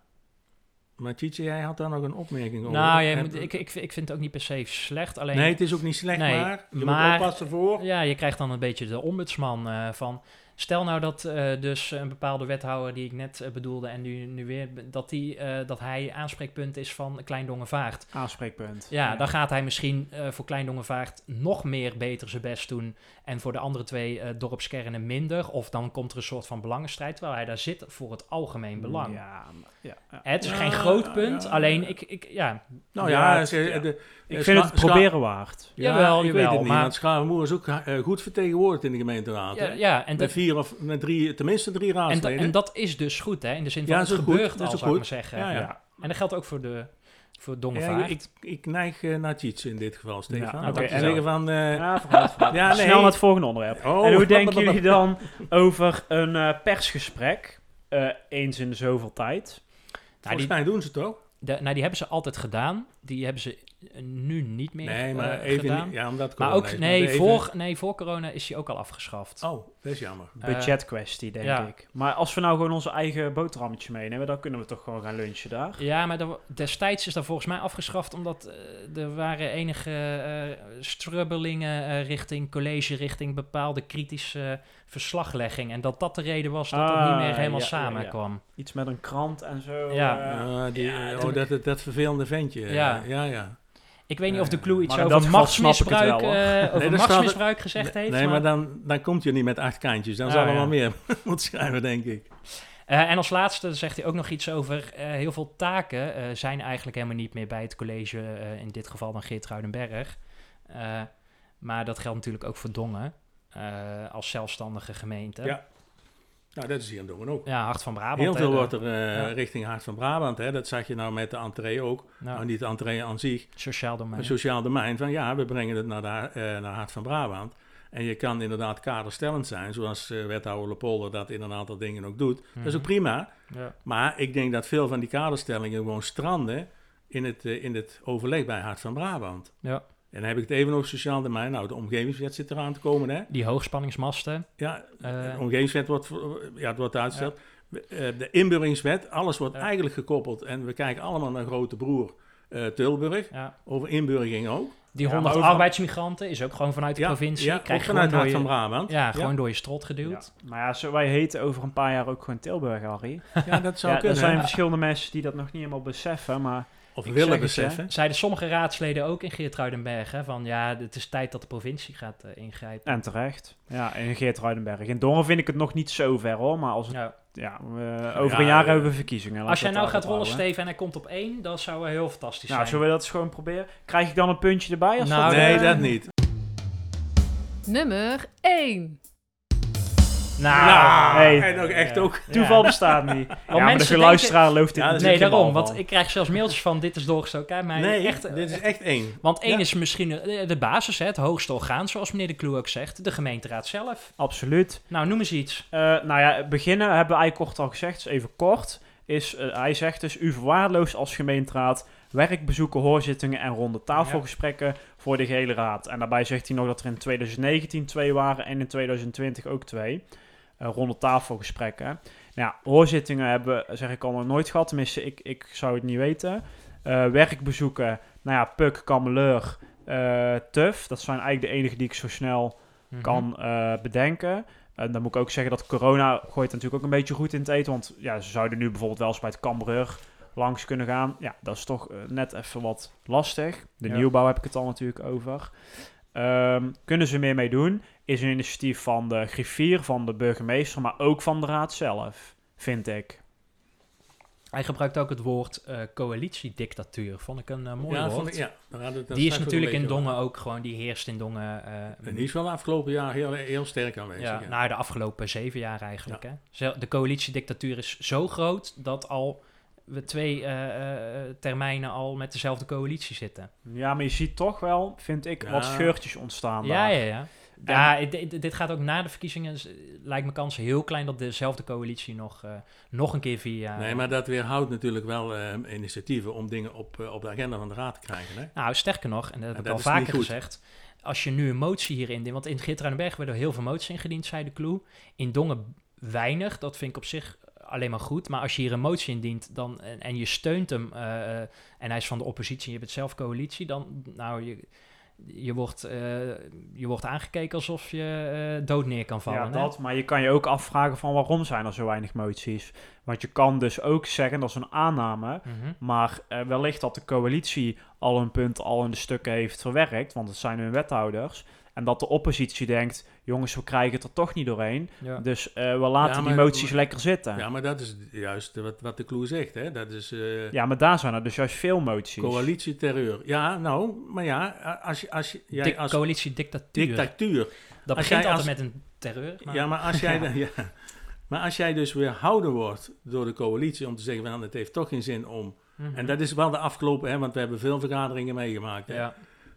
maar Tietje, jij had daar nog een opmerking over. Nou, jij moet, ik, ik, ik vind het ook niet per se slecht. Alleen, Nee, het is ook niet slecht, Nee, maar je maar- moet oppassen voor. Ja, je krijgt dan een beetje de ombudsman eh, van. Stel nou dat eh, dus een bepaalde wethouder die ik net eh, bedoelde en nu, nu weer, dat, die, eh, dat hij aanspreekpunt is van Kleindongenvaart. Aanspreekpunt. Ja, dan gaat hij misschien eh, voor Kleindongenvaart nog meer beter zijn best doen en voor de andere twee eh, dorpskernen minder. Of dan komt er een soort van belangenstrijd, terwijl hij daar zit voor het algemeen belang. Ja, maar- ja, ja. Het is Ja, geen groot ja, punt, ja. alleen ik, ik ja, Nou Ja, ja, het- ze- ja. de- Ik vind het proberen waard. Ja, Jawel, ik weet het niet, maar- want Schavenmoer is ook goed vertegenwoordigd in de gemeenteraad. ja, hè? ja en dat, vier of met drie, tenminste drie en, raadsleden. en dat is dus goed, hè? In de zin van Ja, het goed, gebeurt dat al, is zou ik goed. maar zeggen. Ja, ja. Ja. En dat geldt ook voor de voor Ja, Dongevaart. ik, ik neig eh, naar Tietje in dit geval, Stefan. Ja, oké, te en- zeggen van... eh, Ja, vooruit, vooruit. Ja, nee. Snel naar het volgende onderwerp. Oh, en hoe denken jullie dan over een eh, persgesprek eh, eens in de zoveel tijd? volgens mij doen ze het toch? De, nou, die hebben ze altijd gedaan. Die hebben ze nu niet meer Nee, maar eh, even... gedaan. Ja, omdat maar ook, nee, voor, nee, voor corona is die ook al afgeschaft. Oh, dat is jammer. Eh, Budgetkwestie, denk ja. ik. Maar als we nou gewoon onze eigen boterhammetje meenemen, dan kunnen we toch gewoon gaan lunchen daar. Ja, maar er destijds is dat volgens mij afgeschaft omdat eh, er waren enige eh strubbelingen eh, richting college, richting bepaalde kritische verslaglegging. En dat dat de reden was dat het Ah, niet meer helemaal ja, ja, ja. samenkwam. Iets met een krant en zo. Ja. eh. Ja, die, ja, oh, toen- dat, dat, dat vervelende ventje. Ja. ja. ja. Ik weet niet of de Eh, clue iets maar over machtsmisbruik, wel, eh, over machtsmisbruik gezegd heeft. nee, maar, maar- dan, dan komt je niet met acht kantjes. Dan Ah, zal er wel meer moeten schrijven, denk ik. Eh, en als laatste zegt hij ook nog iets over heel veel taken zijn eigenlijk helemaal niet meer bij het college, in dit geval dan Geert Ruidenberg. Maar dat geldt natuurlijk ook voor Dongen als zelfstandige gemeente. Ja. Nou, dat is hier in Dongen ook. Ja, Hart van Brabant. Heel veel wordt er eh, ja. richting Hart van Brabant. Hè. Dat zag je nou met de entree ook. nou, Nou, niet de entree aan zich, sociaal domein. maar sociaal domein. Van ja, we brengen het naar, de, eh, naar Hart van Brabant. En je kan inderdaad kaderstellend zijn, zoals eh, wethouder Lepolder dat in een aantal dingen ook doet. Dat is ook Mhm. prima. Ja. Maar ik denk dat veel van die kaderstellingen gewoon stranden in het, in het overleg bij Hart van Brabant. Ja. En dan heb ik het even over sociaal domein. Nou, de omgevingswet zit eraan te komen, hè? Die hoogspanningsmasten. Ja, Eh, de omgevingswet wordt, ja, het wordt uitgesteld. Eh, De inburgeringswet, alles wordt Ja. eigenlijk gekoppeld. En we kijken allemaal naar grote broer eh, Tilburg. ja. Over inburgering ook. Die Ja, 100 maar over- arbeidsmigranten is ook gewoon vanuit de ja, provincie. ja, Krijg vanuit gewoon Hart door van je, Brabant. ja, gewoon door je strot geduwd. Maar ja, zo, wij heten over een paar jaar ook gewoon Tilburg, Harry. Ja, dat zou ja, er kunnen. zijn verschillende mensen die dat nog niet helemaal beseffen, maar of ik willen het, hè. beseffen. Zeiden sommige raadsleden ook in Geertruidenberg, hè, van ja, het is tijd dat de provincie gaat eh, ingrijpen. en terecht. Ja, en Geert Ruidenberg. In Dongen vind ik het nog niet zo ver hoor, maar als het, Ja. ja, we- over een Ja, jaar eh, hebben we verkiezingen. Als jij nou gaat rollen, houden. Steven, en hij komt op één, dat zou wel heel fantastisch Nou, zijn. zullen we dat eens gewoon proberen? Krijg ik dan een puntje erbij? Als Nou, dat, Nee, dat niet. Nummer 1. Nou, Nou, hey. en ook echt Ja. ook. Toeval Ja. bestaat niet. ja, maar de mensen geluisteraar looft dit nee, daarom, want ik krijg zelfs mailtjes van dit is doorgestoken. Nee, echt, eh, dit is echt één. Want één Ja. is misschien eh, de basis, hè, het hoogste orgaan, zoals meneer de Kloe ook zegt, de gemeenteraad zelf. Absoluut. Nou, noem eens iets. Eh, nou ja, beginnen hebben we eigenlijk kort al gezegd, dus even kort. Is, eh, hij zegt dus, u verwaarloost als gemeenteraad werkbezoeken, hoorzittingen en ronde tafelgesprekken voor de gehele raad. En daarbij zegt hij nog dat er in 2019 twee waren en in 2020 ook twee. Eh, ronde tafelgesprekken. Nou ja, hoorzittingen hebben, zeg ik al, nog nooit gehad. Tenminste, ik, ik zou het niet weten. Eh, werkbezoeken, nou ja, Puk, Kameleur, eh Tuf. Dat zijn eigenlijk de enige die ik zo snel Mhm. kan bedenken. En dan moet ik ook zeggen dat corona gooit natuurlijk ook een beetje goed in het eten. Want ja, ze zouden nu bijvoorbeeld wel eens bij het Cambreur langs kunnen gaan. Ja, dat is toch net even wat lastig. De Ja. nieuwbouw heb ik het dan natuurlijk over. Ehm, kunnen ze meer mee doen? Is een initiatief van de griffier, van de burgemeester, maar ook van de raad zelf, vind ik. Hij gebruikt ook het woord eh, coalitiedictatuur. Vond ik een eh, mooi ja, woord. vond ik- ja, het die is natuurlijk in Dongen ook gewoon, die heerst in Dongen. eh, En die is wel afgelopen jaar heel, heel sterk aanwezig. ja, ja. nou, de afgelopen zeven jaar eigenlijk. Hè? De coalitiedictatuur is zo groot dat al we twee eh, eh, termijnen al met dezelfde coalitie zitten. Ja, maar je ziet toch wel, vind ik, wat scheurtjes ontstaan Ja, daar. ja, ja. Ja, dit- dit, dit gaat ook na de verkiezingen. eh, lijkt me kans heel klein dat dezelfde coalitie nog, eh, nog een keer via. Nee, maar dat weerhoudt natuurlijk wel eh, initiatieven om dingen op, eh, op de agenda van de raad te krijgen. Hè? Nou, sterker nog, en dat heb En ik dat al vaker gezegd. Als je nu een motie hierin indient, want in Geertruidenberg werden heel veel moties ingediend, zei de Clue. In Dongen weinig, dat vind ik op zich alleen maar goed. Maar als je hier een motie indient dan, en, en je steunt hem, eh, eh, en hij is van de oppositie, en je bent zelf coalitie, dan, nou, je, je, wordt, eh, je wordt aangekeken alsof je dood neer kan vallen. Ja, hè? dat, maar je kan je ook afvragen van waarom zijn er zo weinig moties. Want je kan dus ook zeggen, dat is een aanname, Mhm. maar wellicht dat de coalitie al een punt al in de stukken heeft verwerkt, want het zijn hun wethouders. En dat de oppositie denkt, jongens, we krijgen het er toch niet doorheen. Ja. Dus eh, we laten Ja, die maar- moties lekker zitten. Ja, Ja. maar dat is juist wat, wat de clue zegt. Hè? Dat is eh, maar daar zijn er dus juist veel moties. coalitieterreur. Ja, nou, maar ja, als je, als je jij als coalitiedictatuur. dictatuur. dat als begint jij altijd als- met een terreur. Maar, Ja, maar als jij, ja. maar als jij dus weerhouden wordt door de coalitie om te zeggen van het heeft toch geen zin om. Mhm. En dat is wel de afgelopen, hè, want we hebben veel vergaderingen meegemaakt. Hè? ja.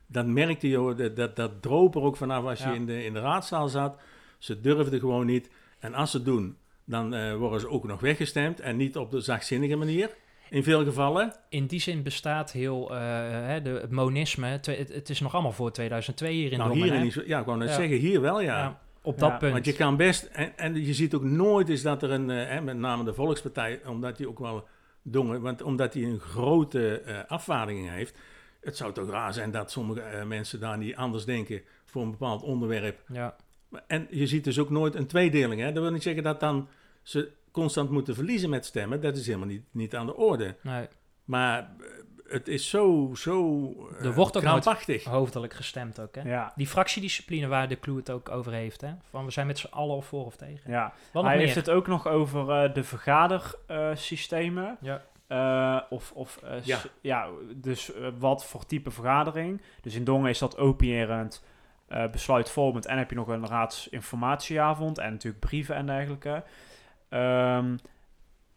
Dat merkte je, dat, dat, dat droop er ook vanaf als je Ja. in, de, in de raadzaal zat. Ze durfden gewoon niet. En als ze doen, dan eh, worden ze ook nog weggestemd. En niet op de zachtzinnige manier, in veel gevallen. in die zin bestaat heel eh, hè, de, het monisme. het, het is nog allemaal voor 2002 hier in nou, Dongen. hier hè? in die, ja, ik wou net Ja. zeggen, hier wel, ja. Ja, op dat punt. Want je kan best, en, en je ziet ook nooit is dat er een, eh, hè, met name de Volkspartij, omdat die ook wel dongen, want omdat die een grote eh afvaardiging heeft. Het zou toch raar zijn dat sommige eh, mensen daar niet anders denken voor een bepaald onderwerp. ja. En je ziet dus ook nooit een tweedeling. Hè? Dat wil niet zeggen dat dan ze constant moeten verliezen met stemmen. Dat is helemaal niet, niet aan de orde. Nee, Maar eh, het is zo, zo eh, Er wordt ook nooit- hoofdelijk gestemd ook. Hè? Ja, Die fractiediscipline waar de Clue het ook over heeft. Hè? Van we zijn met z'n allen of voor of tegen. ja. Wat nog Hij meer? heeft het ook nog over eh, de vergadersystemen. Ja. Eh, of, of eh, Ja. dus eh, wat voor type vergadering. Dus in Dongen is dat opinierend, eh besluitvormend. En heb je nog een raadsinformatieavond en natuurlijk brieven en dergelijke. Ehm,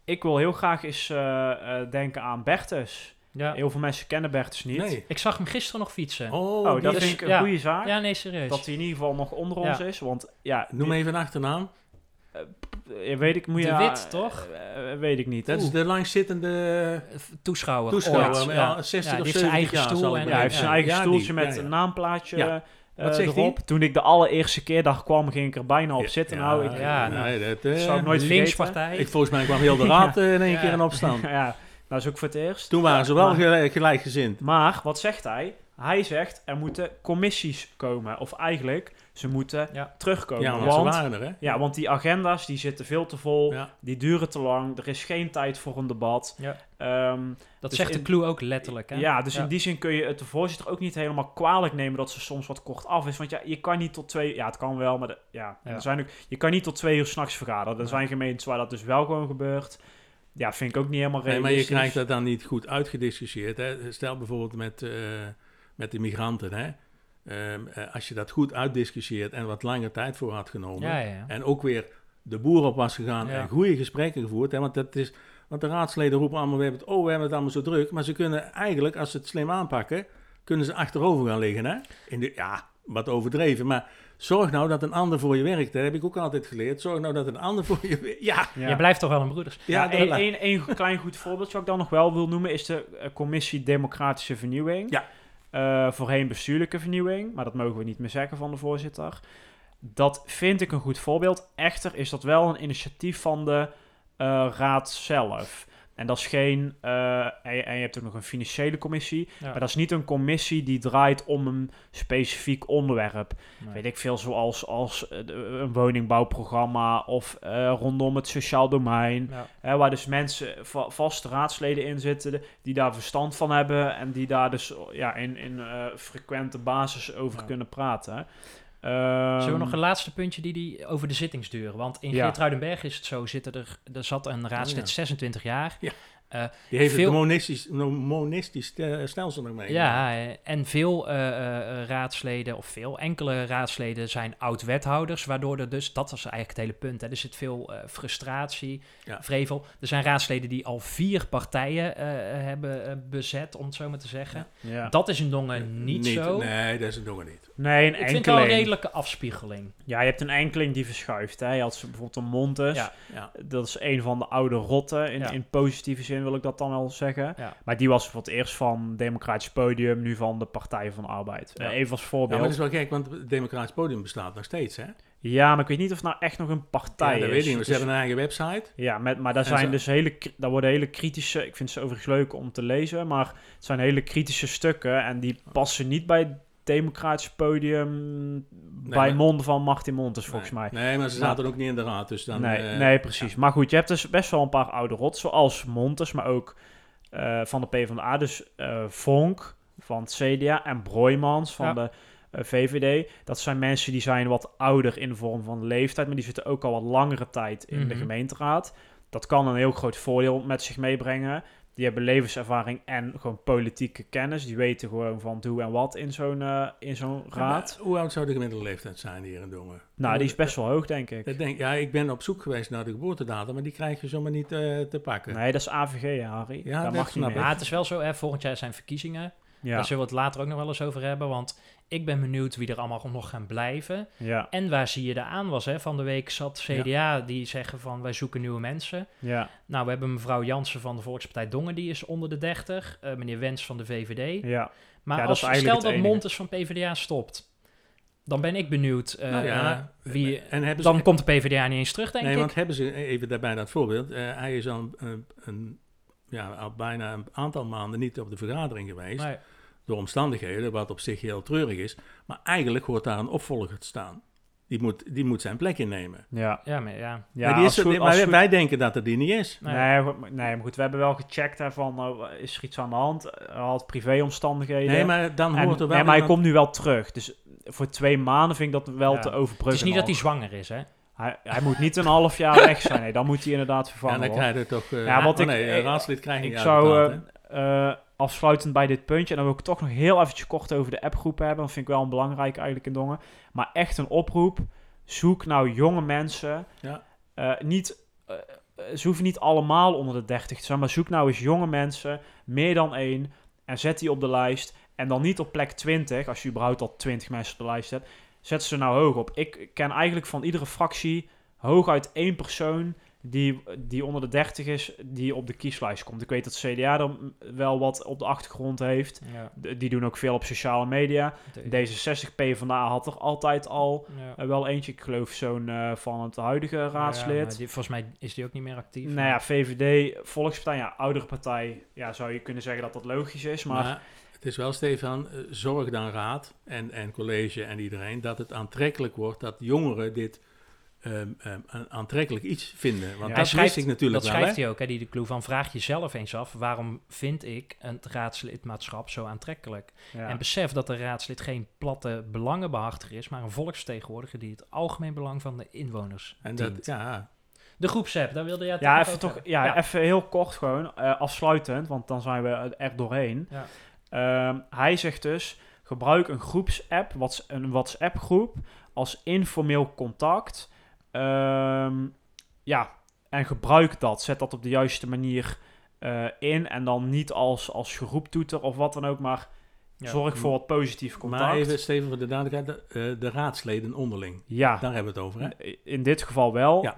ik wil heel graag eens eh, eh, denken aan Bertus. Ja. Heel veel mensen kennen Bertus niet. Nee. Ik zag hem gisteren nog fietsen. Oh, Oh, dat is- vind ik een ja. goede zaak. Ja, nee, serieus. Dat hij in ieder geval nog onder Ja. ons is. Want ja, Noem even een achternaam. Eh, weet ik, moet De je... Wit, toch? eh, weet ik niet. Dat is de langzittende... Eh, Toeschouwer. Toeschouwer, ooit, ja. ja, 60 Ja, of die heeft zijn 70 eigen jaar stoel en- Ja, hij heeft zijn eigen ja, stoeltje die, met ja, ja. een naamplaatje Ja. eh, Wat zegt erop. Toen ik de allereerste keer daar kwam, ging ik er bijna op zitten. nou, ik, ja, nee, dat, eh, zou ik nooit. Linkspartij. ik, volgens mij kwam heel de raad eh, in één Ja. keer in opstand. ja, dat is ook voor het eerst. Toen waren ze wel gelijk, gelijkgezind. Maar wat zegt hij? Hij zegt er moeten commissies komen. Of eigenlijk, ze moeten Ja. terugkomen. Ja, want, waren er, hè? ja, want die agenda's die zitten veel te vol. Ja. Die duren te lang. Er is geen tijd voor een debat. Ja. Ehm, Dat Dus zegt de Clue ook letterlijk. Hè? Ja, dus Ja. in die zin kun je het de voorzitter ook niet helemaal kwalijk nemen dat ze soms wat kort af is. Want ja, je kan niet tot twee... Ja, het kan wel, maar de, ja, Ja. Er zijn ook, je kan niet tot twee uur s'nachts vergaderen. Er Ja. zijn gemeentes waar dat dus wel gewoon gebeurt. Ja, vind ik ook niet helemaal Nee, realistisch. maar je krijgt dat dan niet goed uitgediscussieerd. Hè? Stel bijvoorbeeld met, eh, met de migranten. Hè? Ehm, eh, als je dat goed uitdiscussieert en wat langer tijd voor had genomen. Ja, ja. En ook weer de boer op was gegaan Ja. en goede gesprekken gevoerd. Hè? Want, dat is, want de raadsleden roepen allemaal, we hebben het, oh, we hebben het allemaal zo druk. Maar ze kunnen eigenlijk, als ze het slim aanpakken, kunnen ze achterover gaan liggen. Hè? In de, ja, wat overdreven. Maar zorg nou dat een ander voor je werkt. Dat heb ik ook altijd geleerd. Zorg nou dat een ander voor je werkt. Ja, Ja. Je blijft toch wel een broeders. ja, één- één klein goed voorbeeld wat ik dan nog wel wil noemen is de eh, commissie Democratische Vernieuwing. Ja. Eh, voorheen bestuurlijke vernieuwing, maar dat mogen we niet meer zeggen van de voorzitter. Dat vind ik een goed voorbeeld. Echter is dat wel een initiatief van de eh, raad zelf. En dat is geen... eh, en, je, en je hebt ook nog een financiële commissie. Ja. Maar dat is niet een commissie die draait om een specifiek onderwerp. Nee. Weet ik veel, zoals als, eh, een woningbouwprogramma of eh, rondom het sociaal domein. Ja. Hè, waar dus mensen, va- vaste raadsleden in zitten, die daar verstand van hebben en die daar dus ja, in, in frequente basis over Ja. kunnen praten. Ehm, Zullen we nog een laatste puntje die, die over de zittingsduur? Want in Ja. Geertruidenberg is het zo, zitten er, er zat een raadslid Oh, ja. 26 jaar. Ja. Eh, Die heeft Veel- het monistisch, monistisch stelsel nog mee. ja, en veel eh, eh, raadsleden, of veel enkele raadsleden zijn oud-wethouders, waardoor er dus, dat was eigenlijk het hele punt, hè, er zit veel frustratie, Ja. vrevel. Er zijn raadsleden die al vier partijen hebben bezet, om het zo maar te zeggen. ja. Dat is in Dongen niet, zo. Nee, dat is het nog niet. Nee, een Ik vind het wel een redelijke afspiegeling. Ja, je hebt een enkeling die verschuift. Hè. Je had bijvoorbeeld een Montes. Ja. Ja. Dat is een van de oude rotten. In, Ja. in positieve zin wil ik dat dan wel zeggen. Ja. Maar die was voor het eerst van Democratisch Podium, nu van de Partij van de Arbeid. Ja. Even als Ja, voorbeeld. maar Ja, dat is wel gek, want het Democratisch Podium bestaat nog steeds, hè? maar ik weet niet of het nou echt nog een partij Ja, dat is. weet ik niet. maar Ze Dus- hebben een eigen website. Ja, met, maar daar zijn zo- dus hele, daar worden hele kritische, ik vind ze overigens leuk om te lezen, maar het zijn hele kritische stukken en die passen niet bij het democratisch podium bij maar- monden van Martin Montes volgens nee. mij. Nee, maar ze Maar- zaten ook niet in de raad, dus dan... nee, eh, nee, precies. Maar goed, je hebt dus best wel een paar oude rot, zoals Montes, maar ook eh, van de PvdA, dus eh Vonk van het CDA en Broijmans van Ja. de VVD. Dat zijn mensen die zijn wat ouder in de vorm van leeftijd, maar die zitten ook al wat langere tijd in de Mhm. gemeenteraad. Dat kan een heel groot voordeel met zich meebrengen. Die hebben levenservaring en gewoon politieke kennis. Die weten gewoon van hoe en wat in zo'n eh, in zo'n Ja, raad. hoe oud zou de gemiddelde leeftijd zijn hier in Dongen? nou, die is best wel hoog, denk ik. Ik denk, ja, ik ben op zoek geweest naar de geboortedatum, maar die krijg je zomaar niet eh, te pakken. Nee, dat is AVG, Harry. Ja, dat mag je niet. Maar het is wel zo, hè, volgend jaar zijn verkiezingen. Ja, Daar zullen we het later ook nog wel eens over hebben. Want ik ben benieuwd wie er allemaal nog gaan blijven. ja, En waar zie je de aan was. Hè? Van de week zat CDA die zeggen van wij zoeken nieuwe mensen. ja, Nou, we hebben mevrouw Jansen van de Volkspartij Dongen, die is onder de 30. Eh, meneer Wens van de VVD. ja. Maar Ja, als, stel dat. Montes van PvdA stopt, dan ben ik benieuwd. eh, Nou ja, eh, wie, en hebben dan ze, komt de PvdA niet eens terug, denk nee, ik. want hebben ze, even daarbij dat voorbeeld, eh, hij is al een, een, ja, al bijna een aantal maanden niet op de vergadering geweest, Nee. Door omstandigheden, wat op zich heel treurig is, maar eigenlijk hoort daar een opvolger te staan. Die moet, die moet zijn plek innemen. Ja, Ja, maar ja. ja maar die is, er- goed- maar wij denken dat het die niet is. Nee. Nee, goed, maar- nee, maar goed, we hebben wel gecheckt hè, van, eh, is er iets aan de hand? Hij had privéomstandigheden. Nee, maar dan En- hoort er wel nee, maar hij iemand- komt nu wel terug. Dus voor twee maanden vind ik dat wel Ja. te overbruggen. Het is niet dat hij zwanger is, hè? hij... Hij moet niet een half jaar weg zijn. Nee, dan moet hij inderdaad Ja, vervangen dan worden. krijg je toch... eh, Ja, want oh ik- nee, raadslid krijg je Ik niet zou eh, eh, afsluitend bij dit puntje, en dan wil ik toch nog heel eventjes kort over de appgroepen hebben. Dat vind ik wel een belangrijk eigenlijk in Dongen. Maar echt een oproep. Zoek nou jonge mensen. Ja. Eh, niet, eh, ze hoeven niet allemaal onder de 30 te zijn, maar zoek nou eens jonge mensen, meer dan één, en zet die op de lijst. En dan niet op plek 20, als je überhaupt al 20 mensen op de lijst hebt. Zet ze nou hoog op. Ik ken eigenlijk van iedere fractie hooguit één persoon die, die onder de 30 is, die op de kieslijst komt. Ik weet dat CDA er wel wat op de achtergrond heeft. Ja. Die doen ook veel op sociale media. D66 PvdA had er altijd al Ja. eh, wel eentje. Ik geloof zo'n eh, van het huidige raadslid. Ja, die, volgens mij is die ook niet meer actief. Nou ja, VVD, Volkspartij, ja, oudere partij, ja, zou je kunnen zeggen dat dat logisch is, maar, Maar het is wel, Stefan, eh, zorg dan raad en, en college en iedereen dat het aantrekkelijk wordt dat jongeren dit ehm, ehm, een aantrekkelijk iets vinden. Want Ja, dat schrijft- ik natuurlijk dat wel. schrijft hè? hij ook, hè, die de clue van vraag jezelf eens af, waarom vind ik een raadslidmaatschap zo aantrekkelijk? ja. En besef dat de raadslid geen platte belangenbehartiger is, maar een volksvertegenwoordiger die het algemeen belang van de inwoners En dient. dat, ja, De groepsapp, daar wilde jij het ja, even over toch, hebben. ja, even heel kort gewoon, eh, afsluitend, want dan zijn we er doorheen. Ja. Ehm, hij zegt dus, gebruik een groepsapp, whats- een WhatsApp groep, als informeel contact. Ehm, ja, en gebruik dat. Zet dat op de juiste manier eh, in. En dan niet als, als geroeptoeter of wat dan ook, maar Ja. zorg voor wat positief contact. maar even, Steven, voor de duidelijkheid, de, eh, de raadsleden onderling. ja, Daar hebben we het over, hè? in dit geval wel. Ja.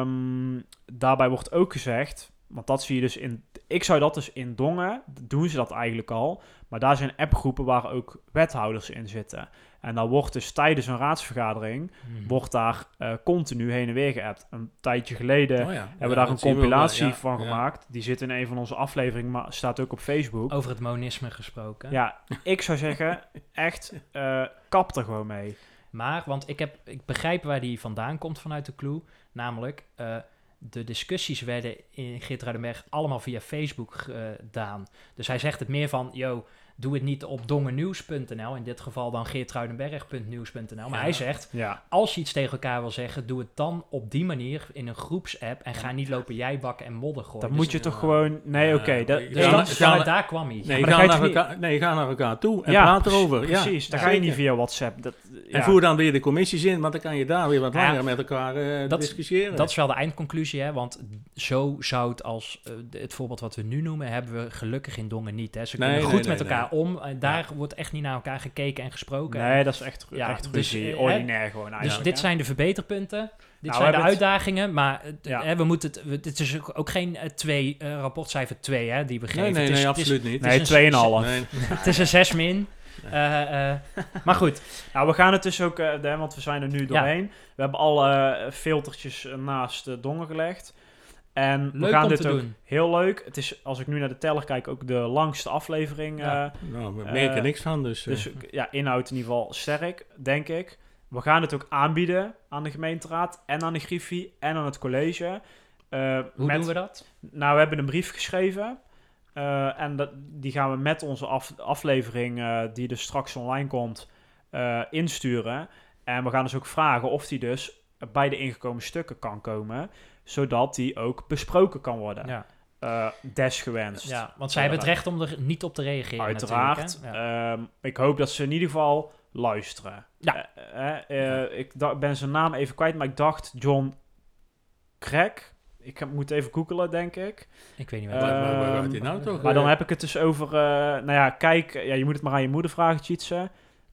Ehm, daarbij wordt ook gezegd, Want dat zie je dus in... Ik zou dat dus in Dongen, doen ze dat eigenlijk al. Maar daar zijn appgroepen waar ook wethouders in zitten. En dan wordt dus tijdens een raadsvergadering... Mhm. wordt daar eh, continu heen en weer geappt. Een tijdje geleden Oh ja. hebben we daar een wel, compilatie ja, van gemaakt. Die zit in een van onze afleveringen, maar staat ook op Facebook. Over het monisme gesproken. Ja, ik zou zeggen, echt, eh kap er gewoon mee. Maar, want ik, heb, ik begrijp waar die vandaan komt vanuit de clue. Namelijk, eh, de discussies werden in Geertruidenberg allemaal via Facebook gedaan. Dus hij zegt het meer van, yo, doe het niet op dongernieuws.nl. In dit geval dan geertruidenberg.nieuws.nl. Maar Ja. hij zegt, Ja, als je iets tegen elkaar wil zeggen, doe het dan op die manier in een groepsapp. En ga niet lopen jijbakken en modder gooien. dan Dus- moet je toch gewoon... Nee, oké. je Dus Ja, dat, vanuit daar kwam hij. Nee, maar ga naar elkaar, nee, ga naar elkaar toe en ja, praat precies, erover. Ja, Precies, dan ja, ga je niet via WhatsApp. Dat, ja. En voer dan weer de commissies in, want dan kan je daar weer wat Ja, langer met elkaar eh, dat- discussiëren. Dat is wel de eindconclusie, hè? want zo zou het als eh, het voorbeeld wat we nu noemen, hebben we gelukkig in Dongen niet. Hè? Ze kunnen nee, goed nee, met elkaar om. En daar wordt echt niet naar elkaar gekeken en gesproken. Nee, dat is echt, Ja, echt dus, ruzie. eh, ordinair gewoon dus dit hè. zijn de verbeterpunten. Dit we zijn de het- uitdagingen, maar eh, Ja. hè, we moeten het, we- dit is ook, ook geen eh, twee, eh, rapportcijfer 2 hè, die we geven. nee, nee, het is, nee, het is- absoluut niet. het is Nee, een 2,5. Nee. Het is een 6 min. Eh, eh, maar goed, Nou, we gaan het dus ook, eh, hè, want we zijn er nu doorheen. We hebben alle eh, filtertjes eh, naast de dongen gelegd. En we gaan dit ook doen. heel leuk. Het is, als ik nu naar de teller kijk, ook de langste aflevering. Ja. eh, Nou, we merken Eh, niks van, dus... eh, Dus ja, inhoud in ieder geval sterk, denk ik. We gaan het ook aanbieden aan de gemeenteraad en aan de Griffie en aan het college. Eh, Hoe met- doen we dat? Nou, we hebben een brief geschreven. eh, en dat, die gaan we met onze af- aflevering, eh, die dus straks online komt, eh, insturen. En we gaan dus ook vragen of die dus bij de ingekomen stukken kan komen. Zodat die ook besproken kan worden. Ja. Eh, desgewenst. Ja, want zij hebben het recht om er niet op te reageren. Uiteraard. Ja. Ehm, ik hoop dat ze in ieder geval luisteren. Ja. Eh, eh, ik ben zijn naam even kwijt, maar ik dacht John Craig. Ik heb- moet even googelen, denk ik. Ik weet niet waar, wat. waar, waar Ehm, nou toch? Maar dan heb ik het dus over... eh, nou ja, kijk, ja, je moet het maar aan je moeder vragen, Tjitse.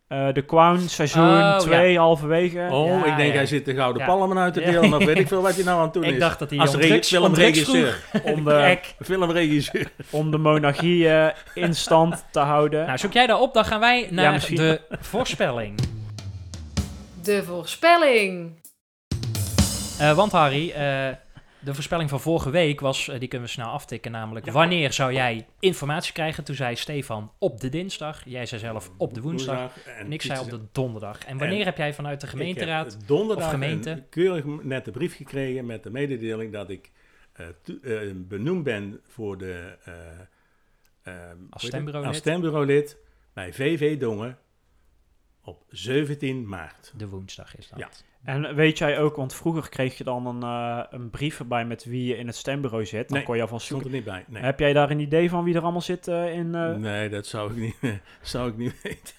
Eh, de Crown, seizoen Oh, 2, halverwege. Oh, Ja, ik denk ja. hij zit de Gouden Ja. Palmen uit te Ja. delen. Of weet ik veel wat hij nou aan het doen is. ik dacht dat hij Als drugs, filmregisseur. Om de. Filmregisseur. om de monarchie eh, in stand te houden. Nou, zoek jij daar op, dan gaan wij naar de voorspelling. De voorspelling. Eh, want Harry, eh, de voorspelling van vorige week was, eh, die kunnen we snel aftikken, namelijk Ja. wanneer zou jij informatie krijgen? Toen zei Stefan op de dinsdag, jij zei zelf op de woensdag en ik zei op de donderdag. En wanneer En heb jij vanuit de gemeenteraad? Donderdag of gemeente? een keurig net een brief gekregen met de mededeling dat ik eh, eh, benoemd ben voor de... het? stembureaulid? Als stembureaulid bij VV Dongen op 17 maart. De woensdag is dat. Ja. En weet jij ook, want vroeger kreeg je dan een, eh, een brief erbij met wie je in het stembureau zit. Dan Nee, kon je alvast Stond zoeken. er niet bij. Nee, Heb jij daar een idee van wie er allemaal zit eh, in... eh, nee dat zou ik niet, zou ik niet weten.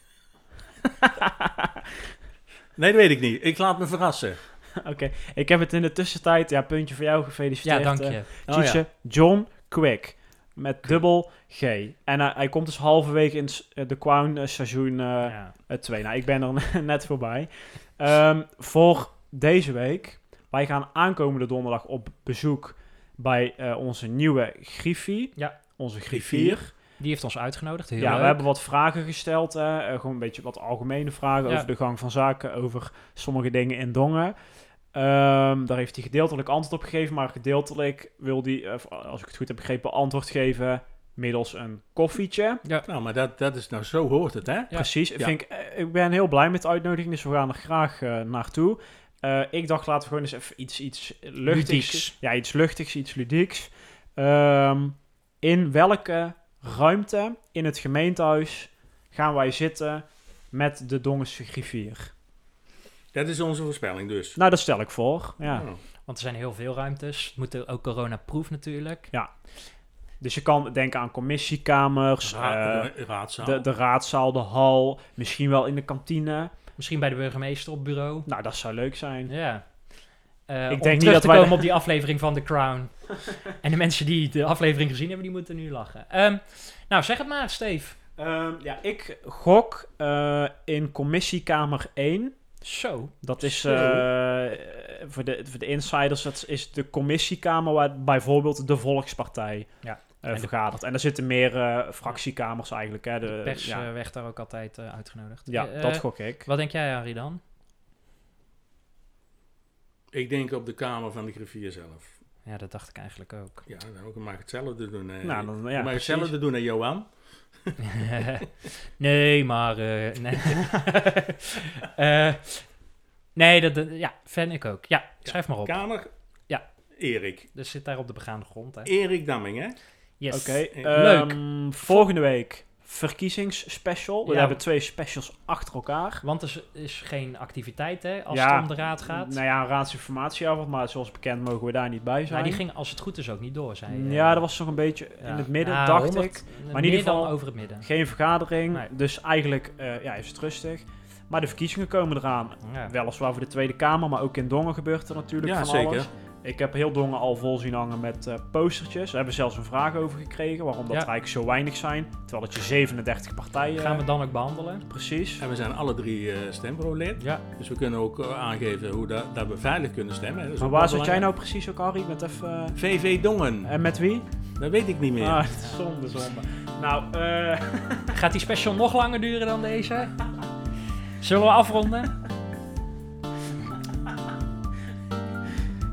nee, dat weet ik niet. Ik laat me verrassen. Oké, ik heb het in de tussentijd, ja, puntje voor jou gefeliciteerd. Ja, dank je. Oh, ja. John Quick. Met dubbel G. En eh, hij komt dus halverwege in eh, de Crown eh, seizoen Ja. 2. nou, ik ben er net voorbij. Ehm, voor deze week. Wij gaan aankomende donderdag op bezoek bij eh, onze nieuwe Griffie. Ja. Onze griffier. Die heeft ons uitgenodigd. Heel Ja, leuk. we hebben wat vragen gesteld. hè. Eh, gewoon een beetje wat algemene vragen Ja. over de gang van zaken, over sommige dingen in Dongen. Ehm, daar heeft hij gedeeltelijk antwoord op gegeven, maar gedeeltelijk wil hij, eh, als ik het goed heb begrepen, antwoord geven middels een koffietje. Nou, maar dat, dat is nou zo hoort het, hè? Precies. Ja. Vind ik, eh, ik ben heel blij met de uitnodiging, dus we gaan er graag eh, naartoe. Eh, ik dacht, laten we gewoon eens even iets, iets luchtigs... Ludieks. Ja, iets luchtigs, iets ludieks. Ehm, in welke ruimte in het gemeentehuis gaan wij zitten met de Dongense griffier? Dat is onze voorspelling dus. Nou, dat stel ik voor. Ja. Oh. Want er zijn heel veel ruimtes. Het moet ook corona-proof natuurlijk. Dus je kan denken aan commissiekamers, Ra- eh, raadzaal. de, de raadzaal, de hal, misschien wel in de kantine. Misschien bij de burgemeester op bureau. Nou, dat zou leuk zijn. Ja. Eh, Ik om denk niet terug dat te wij komen op die aflevering van The Crown. en de mensen die de aflevering gezien hebben, die moeten nu lachen. Ehm, nou, zeg het maar, Steve. Ehm, ja, ik gok eh, in commissiekamer 1 Zo. Dat is Zo. eh, voor, de, voor de insiders, dat is de commissiekamer waar bijvoorbeeld de Volkspartij Ja. eh, En de- vergadert. En daar zitten meer eh, fractiekamers eigenlijk. Hè. De, De pers ja, werd daar ook altijd eh, uitgenodigd. ja dat gok ik. Wat denk jij, Harry, dan? Ik denk op de kamer van de griffier zelf. Ja, dat dacht ik eigenlijk ook. Ja, dan ook mag hetzelfde doen. eh. Nou, dan, ja, mag precies. hetzelfde doen aan Johan. nee, maar... eh, nee. Eh, nee, dat, dat- ja, fan ik ook. Ja, schrijf maar op. Kamer. Ja. Erik. Dus zit daar op de begaande grond, hè? Erik Damming, hè? Yes. Oké, Leuk. ehm, volgende week verkiezingsspecial. We Ja. hebben twee specials achter elkaar. Want er is, geen activiteit, hè, als Ja, het om de raad gaat. Nou ja, een raadsinformatieavond, maar zoals bekend mogen we daar niet bij zijn. Maar die ging, als het goed is, ook niet door, zei je. ja, dat was nog een beetje Ja. in het midden, Ja, dacht 100 ik. Maar in ieder geval- over het midden. Geen vergadering, Nee. dus eigenlijk eh, ja, is het rustig. Maar de verkiezingen komen eraan. Ja. Weliswaar voor de Tweede Kamer, maar ook in Dongen gebeurt er natuurlijk Ja, van zeker. alles. Ik heb heel Dongen al vol zien hangen met eh, postertjes. We hebben zelfs een vraag over gekregen waarom dat Ja. er eigenlijk zo weinig zijn. Terwijl dat je 37 partijen... Gaan we dan ook behandelen? Precies. En we zijn alle drie eh stembureaulid. Ja. Dus we kunnen ook eh, aangeven hoe dat, dat we veilig kunnen stemmen. Maar waar zit jij nou precies ook, Harry? Met even... VV Dongen. en met wie? Dat weet ik niet meer. Ah, zonde, zonde. Nou, eh... Gaat die special nog langer duren dan deze? Zullen we afronden?